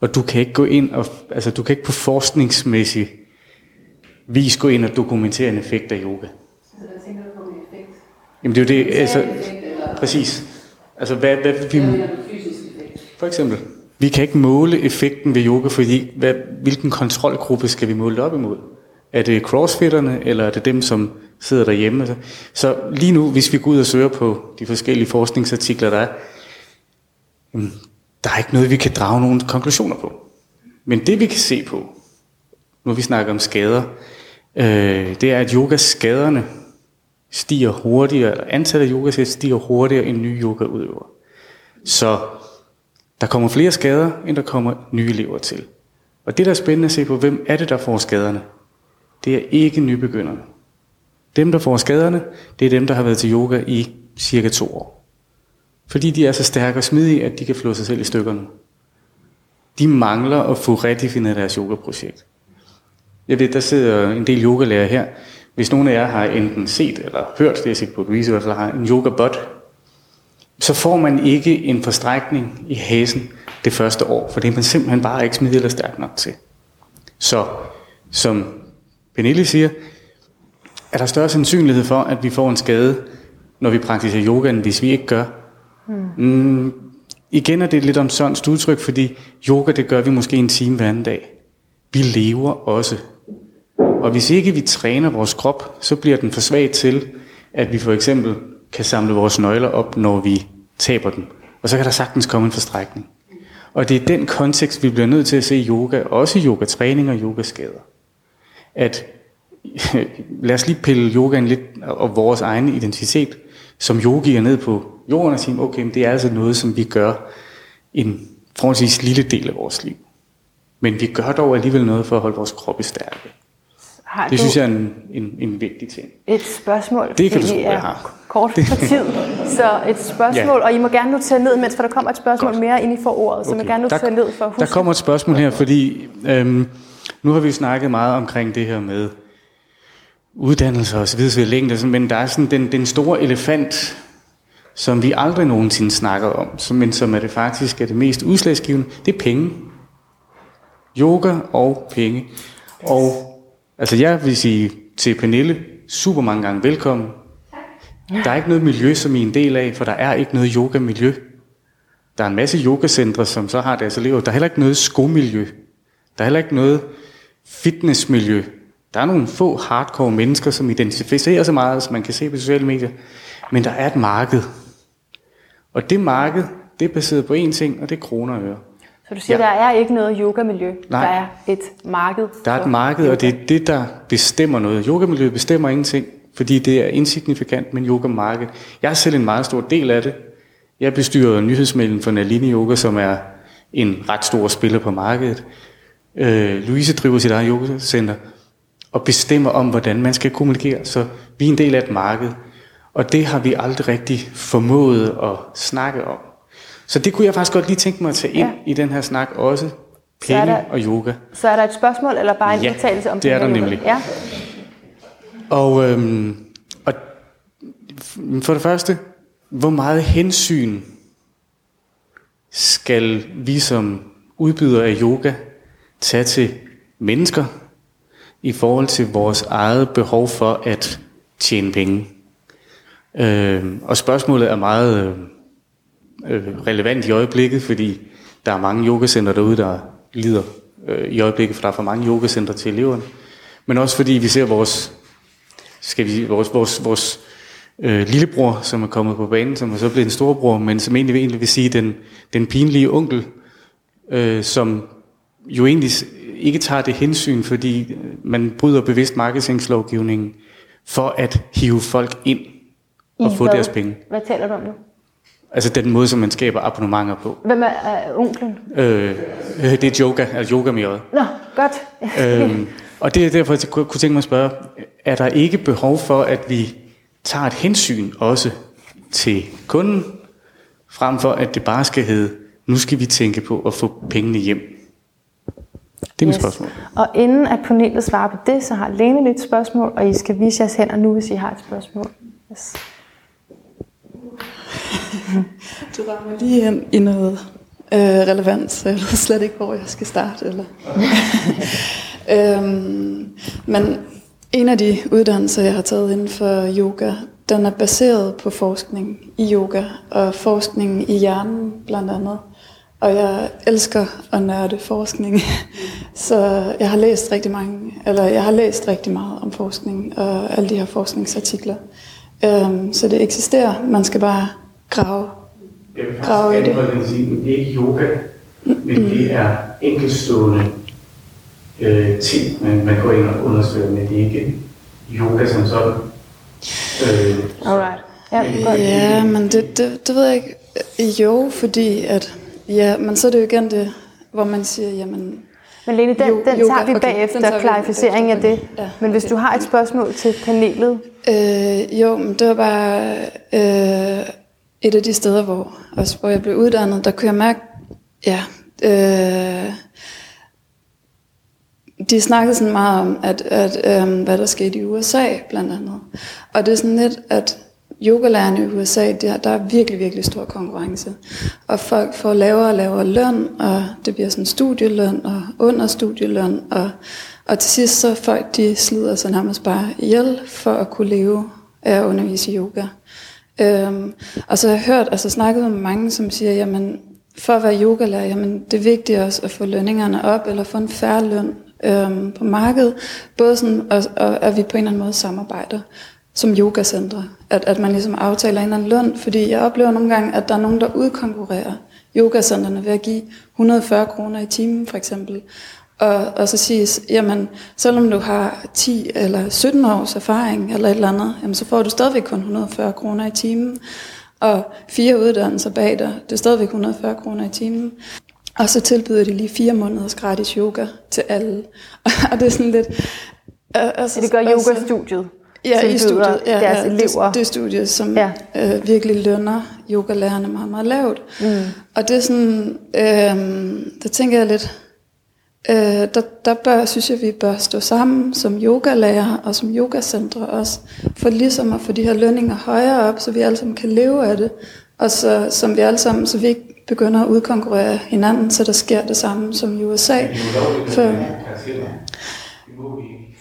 Og du kan ikke gå ind og, altså du kan ikke på forskningsmæssig vis gå ind og dokumentere en effekt af yoga. Så hvad tænker du på en effekt? Jamen det er jo det, altså, præcis. Altså, hvad, hvad vi... For eksempel. Vi kan ikke måle effekten ved yoga, fordi hvad, hvilken kontrolgruppe skal vi måle op imod? Er det crossfitterne, eller er det dem, som sidder derhjemme? Så lige nu, hvis vi går ud og søger på de forskellige forskningsartikler, der er, jamen, der er ikke noget, vi kan drage nogle konklusioner på. Men det vi kan se på, nu vi snakker om skader, øh, det er, at yogaskaderne stiger hurtigere, eller antallet af yogasæt stiger hurtigere end nye yogaudøvere. Så der kommer flere skader, end der kommer nye elever til. Og det, der er spændende at se på, hvem er det, der får skaderne? Det er ikke nybegynderne. Dem, der får skaderne, det er dem, der har været til yoga i cirka to år. Fordi de er så stærke og smidige, at de kan flå sig selv i stykkerne. De mangler at få redefineret deres yogaprojekt. Jeg ved, der sidder en del yogalærer her, hvis nogen af jer har enten set eller hørt, det er sikkert på Louise, eller har en yoga bot, så får man ikke en forstrækning i hasen det første år, for det er man simpelthen bare ikke smidig eller stærk nok til. Så som Pernille siger, er der større sandsynlighed for, at vi får en skade, når vi praktiserer yoga, end hvis vi ikke gør. Mm. Mm, igen er det lidt om sådan udtryk, fordi yoga, det gør vi måske en time hver anden dag. Vi lever også og hvis ikke vi træner vores krop, så bliver den for svag til, at vi for eksempel kan samle vores nøgler op, når vi taber dem. Og så kan der sagtens komme en forstrækning. Og det er den kontekst, vi bliver nødt til at se yoga, også yogatræning og yogaskader. At lad os lige pille yogaen lidt og vores egen identitet som yogier ned på jorden og sige, okay, men det er altså noget, som vi gør en forholdsvis lille del af vores liv. Men vi gør dog alligevel noget for at holde vores krop i stærke. Har det synes jeg er en, en, en vigtig ting. Et spørgsmål. Det kan du tro, jeg har. Kort for tid. Så et spørgsmål, ja. og I må gerne notere ned, mens for der kommer et spørgsmål Godt. mere ind i forordet, okay. så må gerne notere ned for at huske. Der kommer et spørgsmål her, fordi øhm, nu har vi snakket meget omkring det her med uddannelse og så videre, længde, men der er sådan den, den store elefant, som vi aldrig nogensinde snakker om, men som er det faktisk er det mest udslagsgivende, det er penge. Yoga og penge. Og Altså jeg vil sige til Pernille, super mange gange velkommen. Der er ikke noget miljø, som I er en del af, for der er ikke noget yoga-miljø. Der er en masse yogacentre, som så har deres elever. Der er heller ikke noget skomiljø. Der er heller ikke noget fitnessmiljø. Der er nogle få hardcore mennesker, som identificerer sig meget, som man kan se på sociale medier, men der er et marked. Og det marked, det er baseret på én ting, og det er kroner og øre. Så du siger, ja. der er ikke noget yogamiljø, Nej. der er et marked? Der er et marked, og det er det, der bestemmer noget. Yogamiljøet bestemmer ingenting, fordi det er insignifikant, men yogamarked. Jeg er selv en meget stor del af det. Jeg bestyrer nyhedsmailen for Nalini Yoga, som er en ret stor spiller på markedet. Øh, Louise driver sit eget yogacenter og bestemmer om, hvordan man skal kommunikere. Så vi er en del af et marked, og det har vi aldrig rigtig formået at snakke om. Så det kunne jeg faktisk godt lige tænke mig at tage ind Ja. i den her snak også. Så er Penge der- og yoga. Så er der et spørgsmål, eller bare en Ja, udtalelse om det er der yoga? nemlig. Ja. Og, øhm, og for det første, hvor meget hensyn skal vi som udbyder af yoga tage til mennesker i forhold til vores eget behov for at tjene penge? Øhm, og spørgsmålet er meget øh, øh, relevant i øjeblikket, fordi der er mange yogacenter derude, der lider øh, i øjeblikket, for der er for mange yogacenter til eleverne. Men også fordi vi ser vores skal vi vores, vores, vores øh, lillebror, som er kommet på banen, som er så blevet en storbror, men som egentlig, egentlig vil sige den, den pinlige onkel, øh, som jo egentlig ikke tager det hensyn, fordi man bryder bevidst marketingslovgivningen for at hive folk ind og I få hvad? deres penge. Hvad taler du om nu? Altså den måde, som man skaber abonnementer på. Hvem er, er onklen? Øh, øh, det er yoga, altså yoga med. Nå, godt. øhm, og det er derfor, jeg kunne tænke mig at spørge, er der ikke behov for, at vi tager et hensyn også til kunden, frem for at det bare skal hedde, nu skal vi tænke på at få pengene hjem? Det er mit spørgsmål. Og inden at panelet svarer på det, så har Lene lidt spørgsmål, og I skal vise jeres hænder nu, hvis I har et spørgsmål. Yes. Du rammer lige ind i noget øh, relevant, så jeg ved slet ikke, hvor jeg skal starte. Eller. øhm, men en af de uddannelser, jeg har taget inden for yoga, den er baseret på forskning i yoga, og forskning i hjernen blandt andet. Og jeg elsker at nørde forskning, så jeg har læst rigtig mange, eller jeg har læst rigtig meget om forskning og alle de her forskningsartikler. Øhm, så det eksisterer, man skal bare grave Jeg vil Grave i det. faktisk sige, det er ikke yoga, men det er enkeltstående øh, ting, man, man går ind og undersøger, men det er ikke yoga som sådan. Øh, Alright. Ja, godt. Ja, men det, det, det ved jeg ikke. Jo, fordi at, ja, men så er det jo igen det, hvor man siger, jamen, Men Lene, den, Jo- den yoga, tager vi okay, bagefter, tager klarificering af det. Ja, Men hvis okay. du har et spørgsmål til panelet, øh, jo, men det var bare øh, et af de steder, hvor, også hvor jeg blev uddannet, der kunne jeg mærke, ja, øh, de snakkede sådan meget om, at, at øh, hvad der skete i USA blandt andet. Og det er sådan lidt, at yogalærerne i USA, der, der er virkelig, virkelig stor konkurrence. Og folk får lavere og lavere løn, og det bliver sådan studieløn og under studieløn. Og, og til sidst så folk, de slider sig nærmest bare ihjel for at kunne leve af at undervise i yoga. Øhm, og så har jeg hørt, altså snakket med mange, som siger, jamen for at være yogalærer, jamen det er vigtigt også at få lønningerne op, eller få en færre løn øhm, på markedet. Både sådan, og, og, at vi på en eller anden måde samarbejder som yogacentre. At, at man ligesom aftaler en eller anden løn, fordi jeg oplever nogle gange, at der er nogen, der udkonkurrerer yogacentrene ved at give 140 kroner i timen for eksempel. Og, og så siges, jamen, selvom du har 10 eller 17 års erfaring eller et eller andet, jamen, så får du stadigvæk kun 140 kroner i timen. Og fire uddannelser bag dig, det er stadigvæk 140 kroner i timen. Og så tilbyder de lige fire måneders gratis yoga til alle. Og det er sådan lidt... øh, Altså, det gør yogastudiet. Ja, i studiet. Ja, deres ja, elever. Det, det studiet, som Ja. ja. øh, virkelig lønner yogalærerne meget, meget lavt. Mm. Og det er sådan, øh, der tænker jeg lidt, øh, der, der bør, synes jeg, vi bør stå sammen som yogalærer og som yogacentre også, for ligesom at få de her lønninger højere op, så vi alle sammen kan leve af det, og så, som vi alle sammen, så vi ikke begynder at udkonkurrere hinanden, så der sker det samme som i USA. For,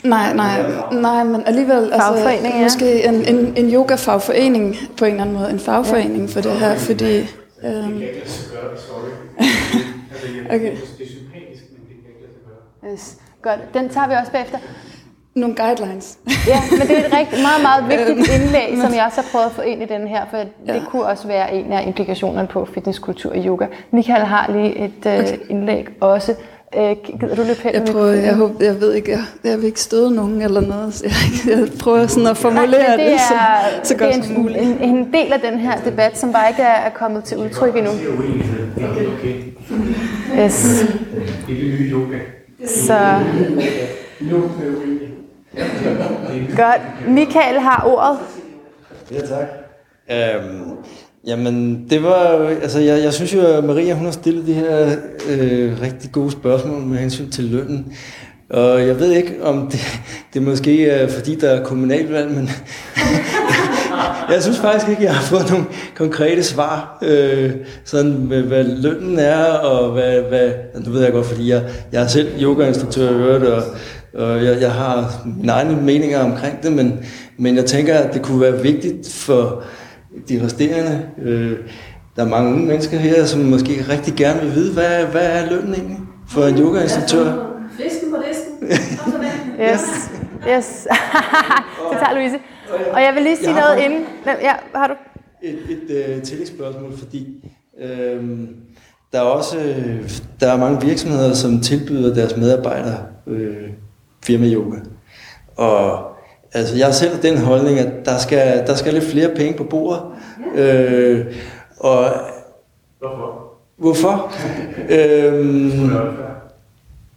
Nej, nej, nej, men alligevel, Fagforening, ja. altså, måske en, en, en yoga-fagforening på en eller anden måde, en fagforening ja. for det her, fordi... Øhm, okay. Yes. Godt, den tager vi også bagefter. nogle guidelines. Ja, men det er et rigtig meget, meget vigtigt indlæg, som jeg også har prøvet at få ind i den her, for det Ja. kunne også være en af implikationerne på fitnesskultur i yoga. Michael har lige et øh, indlæg også. Øh, gider du løbe hen Jeg, prøver, jeg, håber, jeg ved ikke, jeg, jeg vil ikke støde nogen eller noget, så jeg, jeg prøver sådan at formulere Nej, det, så, er, så det godt er som en, muligt. en, en del af den her debat, som bare ikke er, er kommet til udtryk endnu. Yes. Så godt. Michael har ordet. Ja, tak. Øhm, jamen, det var altså jeg, jeg synes jo, at Maria hun har stillet de her øh, rigtig gode spørgsmål med hensyn til lønnen. Og jeg ved ikke, om det, det måske er fordi, der er kommunalvalg, men jeg synes faktisk ikke, jeg har fået nogle konkrete svar, øh, sådan med, hvad lønnen er, og hvad, hvad nu ved jeg godt, fordi jeg, jeg er selv yogainstruktør i øvrigt, og, og jeg, jeg har mine egne meninger omkring det, men, men jeg tænker, at det kunne være vigtigt for de resterende, øh, der er mange unge mennesker her, som måske rigtig gerne vil vide, hvad, hvad er lønnen egentlig for en yogainstruktør? Yes. Yes. det tager Louise. Og jeg vil lige sige noget inden. Ja, har du? et, et øh, tillægsspørgsmål, fordi øh, der er også øh, der er mange virksomheder, som tilbyder deres medarbejdere øh, firma yoga. Og altså, jeg har selv den holdning, at der skal, der skal lidt flere penge på bordet. Øh, og Hvorfor? Hvorfor? øhm,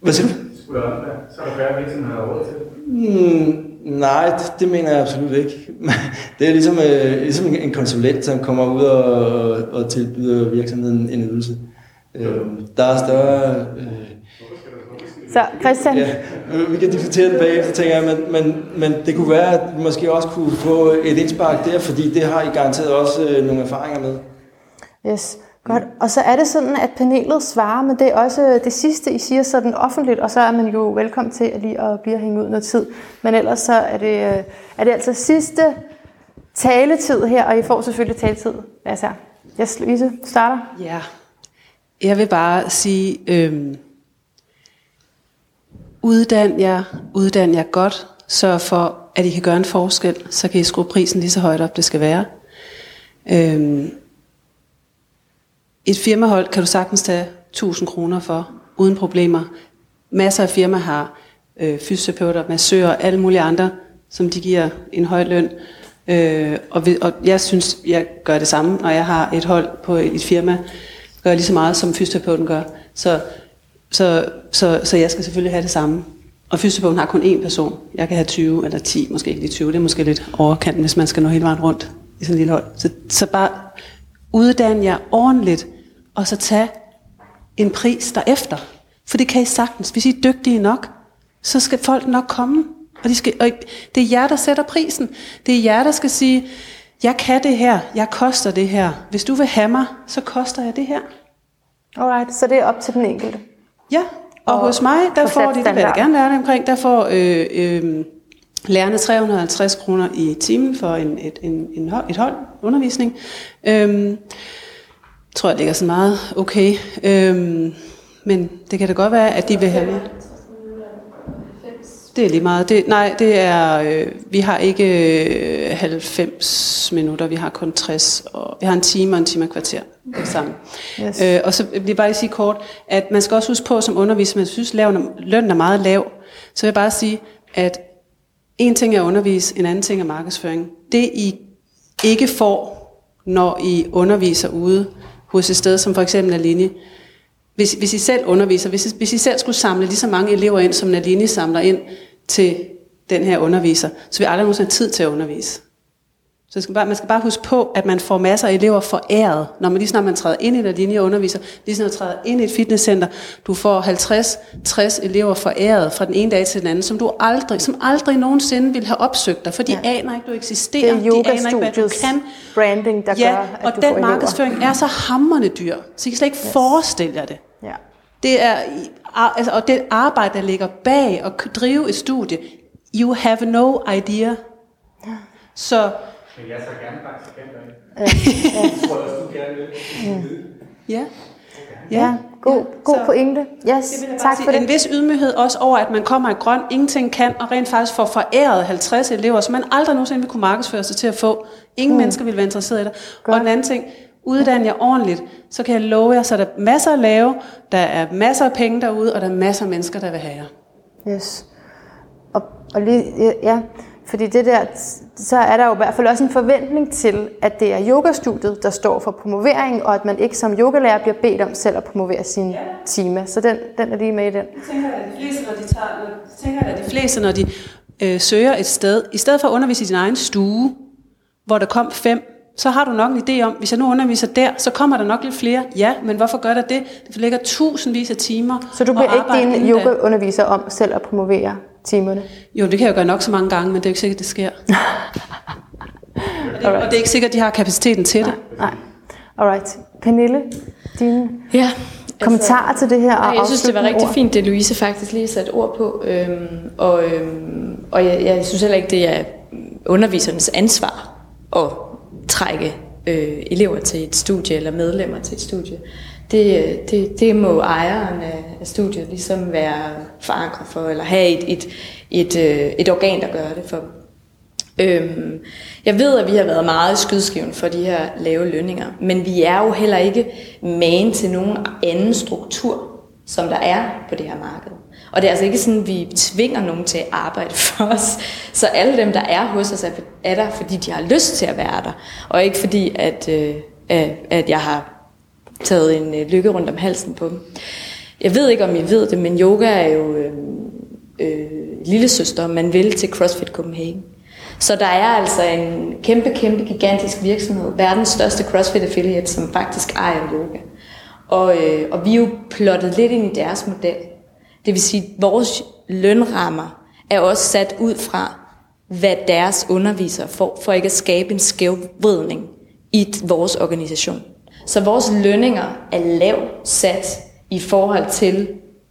hvad siger du? Så er der færre virksomheder råd til Mm, nej, det, det mener jeg absolut ikke. Det er ligesom, øh, ligesom en konsulent, som kommer ud og, og tilbyder virksomheden en ydelse. Øh, der er større... Øh, Så Christian, ja, vi kan diskutere det bagefter, tænker jeg, men, men, men det kunne være, at vi måske også kunne få et indspark der, fordi det har I garanteret også øh, nogle erfaringer med. Yes, godt. Og så er det sådan, at panelet svarer, men det er også det sidste, I siger sådan offentligt, og så er man jo velkommen til at lige at blive at hænge ud noget tid. Men ellers så er det, øh, er det altså sidste taletid her, og I får selvfølgelig taletid. Altså, yes, Louise starter. Ja, jeg vil bare sige, øhm, uddan jer, uddan jer godt, sørg for, at I kan gøre en forskel, så kan I skrue prisen lige så højt op, det skal være. Øhm, et firmahold kan du sagtens tage 1000 kroner for, uden problemer. Masser af firmaer har øh, fysioterapeuter, massører og alle mulige andre, som de giver en høj løn. Øh, og, vi, og jeg synes, jeg gør det samme, når jeg har et hold på et firma, gør lige så meget, som fysioterapeuten gør. Så, så, så, så jeg skal selvfølgelig have det samme. Og fysioterapeuten har kun én person. Jeg kan have 20 eller 10, måske ikke lige 20. Det er måske lidt overkanten, hvis man skal nå hele vejen rundt i sådan en lille hold. Så, så bare uddanne jer ordentligt, og så tage en pris derefter. For det kan I sagtens. Hvis I er dygtige nok, så skal folk nok komme. Og, de skal, og det er jer, der sætter prisen. Det er jer, der skal sige, jeg kan det her, jeg koster det her. Hvis du vil have mig, så koster jeg det her. Alright, så det er op til den enkelte. Ja, og, Og hos mig, der få får de, det vil jeg gerne lære det omkring, der får øh, øh, lærerne 350 kroner i timen for en, et, en, en et hold undervisning. Øhm, tror jeg ligger så meget okay. Øhm, men det kan da godt være, at de vil have. Det er lige meget. Det, nej, det er, øh, vi har ikke øh, 90 minutter, vi har kun 60, og vi har en time og en time og kvarter det er sammen. Yes. Øh, og så vil jeg bare sige kort, at man skal også huske på som underviser, man synes, at lønnen er meget lav, så vil jeg bare sige, at en ting er at undervise, en anden ting er markedsføring. Det I ikke får, når I underviser ude hos et sted som for eksempel Alini, hvis, hvis I selv underviser, hvis, I- hvis I selv skulle samle lige så mange elever ind, som Nalini samler ind til den her underviser, så vil I aldrig nogensinde have tid til at undervise. Så skal bare, man skal bare huske på, at man får masser af elever foræret, når man lige snart man træder ind i den linje og underviser, lige snart man træder ind i et fitnesscenter, du får 50-60 elever foræret fra den ene dag til den anden, som du aldrig, som aldrig nogensinde ville have opsøgt dig, for de ja. aner ikke, du eksisterer, Det er de aner ikke, hvad du kan. branding, der ja, gør, at og du får den elever. markedsføring er så hammerende dyr, så I kan slet ikke yes. forestille jer det. Ja. Det er, altså, og det arbejde, der ligger bag at drive et studie, you have no idea. Så Men jeg tager gerne praktikanter ind. Ja. ja, Ja, god, ja, god så- pointe. Yes, vil jeg tak bare for sige. det. En vis ydmyghed også over, at man kommer i grøn, ingenting kan, og rent faktisk får foræret 50 elever, som man aldrig nogensinde vil kunne markedsføre sig til at få. Ingen mm. mennesker vil være interesseret i det. Godt. Og den anden ting, uddann jer ordentligt, så kan jeg love jer, så er der masser at lave, der er masser af penge derude, og der er masser af mennesker, der vil have jer. Yes. Og, og lige, ja, fordi det der, så er der jo i hvert fald også en forventning til, at det er yogastudiet, der står for promovering, og at man ikke som yogalærer bliver bedt om selv at promovere sine ja. timer. Så den, den er lige med i den. Jeg tænker, at de fleste, når de, tager, tænker, at de, fleste, når de øh, søger et sted, i stedet for at undervise i din egen stue, hvor der kom fem, så har du nok en idé om, hvis jeg nu underviser der, så kommer der nok lidt flere. Ja, men hvorfor gør der det? Det ligger tusindvis af timer. Så du bliver ikke din yogaunderviser om selv at promovere timerne? Jo, det kan jeg jo gøre nok så mange gange, men det er jo ikke sikkert, det sker. og, det, og det er ikke sikkert, at de har kapaciteten til det. Nej. Alright. Pernille, dine Ja, kommentarer til det her? og Nej, jeg synes, det var rigtig ord? fint, det Louise faktisk lige satte ord på. Øhm, og øhm, og jeg, jeg synes heller ikke, det er undervisernes ansvar at trække øh, elever til et studie eller medlemmer til et studie. Det, det, det må ejeren af studiet ligesom være forankret for, eller have et, et, et, øh, et organ, der gør det for dem. Øhm, jeg ved, at vi har været meget i skydskiven for de her lave lønninger, men vi er jo heller ikke magen til nogen anden struktur, som der er på det her marked. Og det er altså ikke sådan, at vi tvinger nogen til at arbejde for os. Så alle dem, der er hos os, er- er der, fordi de har lyst til at være der. Og ikke fordi, at, øh, at, at jeg har taget en øh, lykke rundt om halsen på dem. Jeg ved ikke, om I ved det, men yoga er jo øh, øh, lille søster, man vil, til CrossFit Copenhagen. Så der er altså en kæmpe, kæmpe gigantisk virksomhed, verdens største CrossFit affiliate, som faktisk ejer yoga. Og, øh, og vi er jo plottet lidt ind i deres model. Det vil sige, at vores lønrammer er også sat ud fra, hvad deres undervisere får, for ikke at skabe en skævvridning i vores organisation. Så vores lønninger er lavt sat i forhold til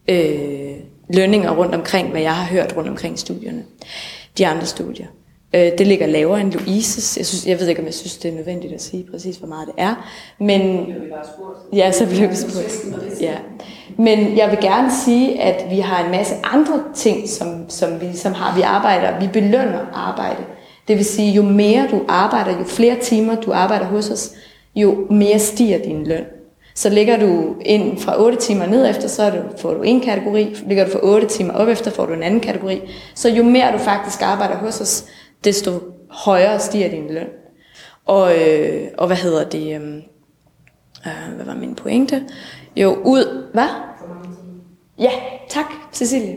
øh, lønninger rundt omkring, hvad jeg har hørt rundt omkring studierne. De andre studier. Øh, det ligger lavere end Louises. Jeg, synes, jeg ved ikke, om jeg synes, det er nødvendigt at sige præcis, hvor meget det er. Men, ja, så blev vi spurgt. Ja. Men jeg vil gerne sige, at vi har en masse andre ting, som, som vi ligesom har. Vi arbejder, vi belønner arbejde. Det vil sige, jo mere du arbejder, jo flere timer du arbejder hos os, jo mere stiger din løn. Så ligger du ind fra 8 timer ned efter, så er du, får du en kategori. Ligger du fra 8 timer op efter, får du en anden kategori. Så jo mere du faktisk arbejder hos os, desto højere stiger din løn. Og, øh, og hvad hedder det? Øh, øh, hvad var min pointe? Jo, ud... Hvad? Ja, tak, Cecilie.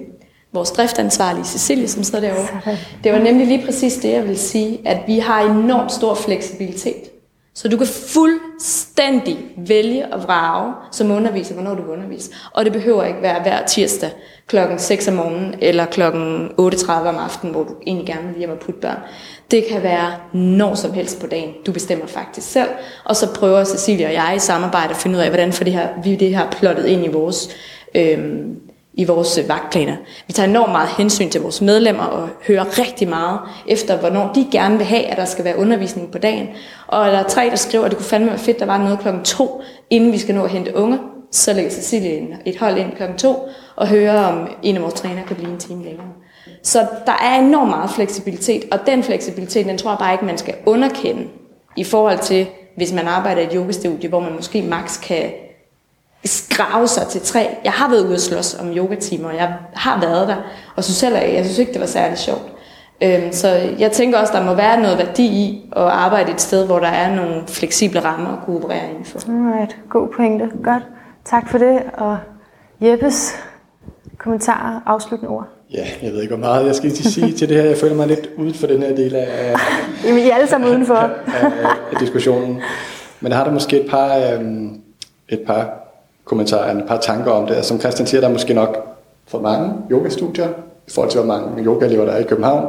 Vores driftansvarlige Cecilie, som sidder derovre. Det var nemlig lige præcis det, jeg vil sige, at vi har enormt stor fleksibilitet. Så du kan fuldstændig vælge og vrage som underviser, hvornår du vil undervise. Og det behøver ikke være hver tirsdag klokken 6 om morgenen eller klokken 8.30 om aftenen, hvor du egentlig gerne vil hjem og putte børn. Det kan være når som helst på dagen. Du bestemmer faktisk selv. Og så prøver Cecilia og jeg i samarbejde at finde ud af, hvordan får det her, vi det her plottet ind i vores øhm, i vores øh, vagtplaner. Vi tager enormt meget hensyn til vores medlemmer og hører rigtig meget efter, hvornår de gerne vil have, at der skal være undervisning på dagen. Og der er tre, der skriver, at det kunne fandme være fedt, der var noget klokken to, inden vi skal nå at hente unge. Så lægger Cecilie et hold ind klokken to og hører, om en af vores trænere kan blive en time længere. Så der er enormt meget fleksibilitet, og den fleksibilitet, den tror jeg bare ikke, man skal underkende i forhold til, hvis man arbejder i et yogastudie, hvor man måske maks kan skrave sig til tre. Jeg har været ude at slås om yogatimer, og jeg har været der, og synes heller, jeg synes ikke, det var særlig sjovt. Øhm, så jeg tænker også, der må være noget værdi i at arbejde et sted, hvor der er nogle fleksible rammer at kunne operere indenfor. Alright, god pointe. Godt. Tak for det. Og Jeppes kommentarer, afsluttende ord. Ja, jeg ved ikke, hvor meget jeg skal sige til det her. Jeg føler mig lidt ude for den her del af, Jamen, I er alle sammen udenfor. af, af diskussionen. Men jeg har der måske et par, øhm, et par kommentarer, et par tanker om det. Altså, Som Christian siger, der er måske nok for mange yogastudier i forhold til, hvor mange yogalever der er i København.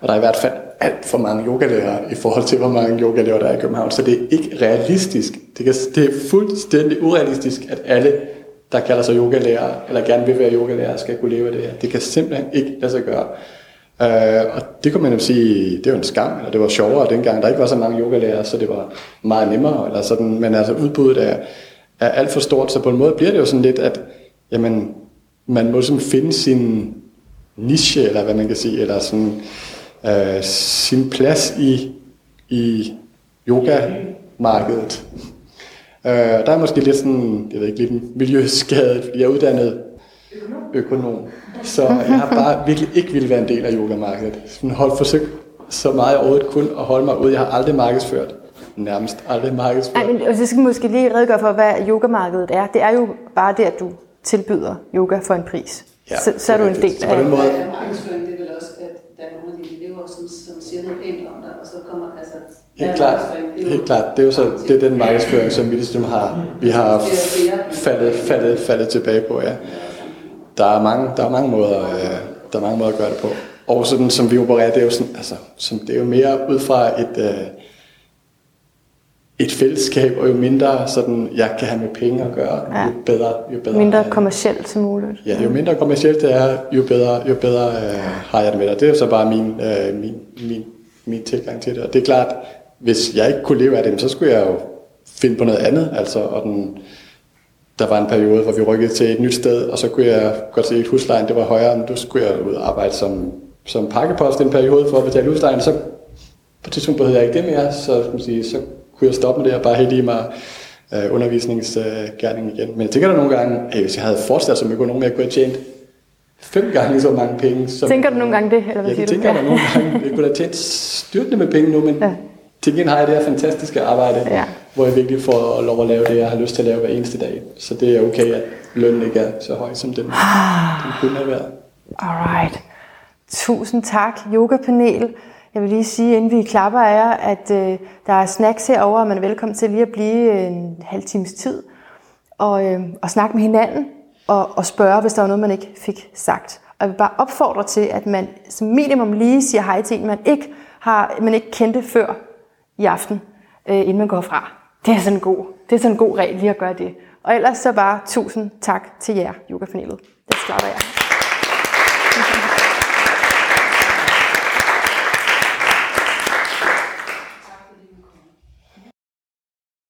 Og der er i hvert fald alt for mange yogalærere i forhold til, hvor mange yogaelever der er i København. Så det er ikke realistisk. Det, kan, det er fuldstændig urealistisk, at alle, der kalder sig yogalærer, eller gerne vil være yogalærer, skal kunne leve af det her. Det kan simpelthen ikke lade sig gøre. Uh, og det kunne man jo sige, det var en skam, eller det var sjovere dengang, der ikke var så mange yogalærere, så det var meget nemmere, eller sådan, men altså udbuddet er, er alt for stort, så på en måde bliver det jo sådan lidt, at jamen, man må sådan finde sin niche, eller hvad man kan sige, eller sådan, øh, sin plads i, i yoga-markedet. Øh, der er måske lidt sådan, jeg ved ikke, lidt miljøskadet, fordi jeg er uddannet økonom. Så jeg har bare virkelig ikke ville være en del af yogamarkedet. Sådan holdt forsøg så meget jeg overhovedet kun at holde mig ud. Jeg har aldrig markedsført. Nærmest aldrig markedsført. Ej, men så skal vi måske lige redegøre for, hvad yogamarkedet er. Det er jo bare det, at du tilbyder yoga for en pris. Ja, så, så er du en del så på den af... måde, markedsføring, det er vel også, at der er nogle af dine elever, som, som siger noget pænt om dig, og så kommer, altså... Helt klart, helt klart. Det er jo så det er den markedsføring, som vi ligesom har, vi har faldet, faldet, faldet tilbage på, ja. Der er mange, der er mange måder, øh, der er mange måder at gøre det på. Og sådan som vi opererer, det er jo sådan, altså, som, det er jo mere ud fra et, øh, et fællesskab, og jo mindre sådan, jeg kan have med penge at gøre, Ja. jo bedre, jo bedre. Mindre kommercielt som muligt. Ja, jo mindre kommercielt det er, jo bedre, jo bedre øh, har jeg det med det. Det er jo så bare min, øh, min, min, min tilgang til det. Og det er klart, hvis jeg ikke kunne leve af det, så skulle jeg jo finde på noget andet. Altså, og den, der var en periode, hvor vi rykkede til et nyt sted, og så kunne jeg godt se, at huslejen det var højere, men du skulle jeg ud og arbejde som, som pakkepost en periode for at betale huslejen. Så på et tidspunkt behøvede jeg ikke det mere, så, man sige, så kunne jeg stoppe med det og bare hælde i mig øh, undervisningsgerningen igen. Men jeg tænker der nogle gange, at hvis jeg havde fortsat som økonom, jeg kunne have tjent fem gange så mange penge. Som, Tænker du nogle gange det, eller hvad ja, det du? tænker jeg nogle gange. Jeg kunne have tjent styrtende med penge nu, men Ja. til gengæld har jeg det her fantastiske arbejde, Ja. hvor jeg virkelig får lov at lave det, jeg har lyst til at lave hver eneste dag. Så det er okay, at lønnen ikke er så høj, som den, den kunne have været. Alright. Tusind tak, yogapanel. Jeg vil lige sige, inden vi klapper af jer, at øh, der er snacks herovre, og man er velkommen til lige at blive øh, en halv times tid og, øh, og snakke med hinanden og, og spørge, hvis der var noget, man ikke fik sagt. Og jeg vil bare opfordre til, at man som minimum lige siger hej til en, man ikke, har, man ikke kendte før i aften, øh, inden man går fra. Det er sådan en god, det er sådan en god regel lige at gøre det. Og ellers så bare tusind tak til jer, yogapanelet. Det klarer jeg.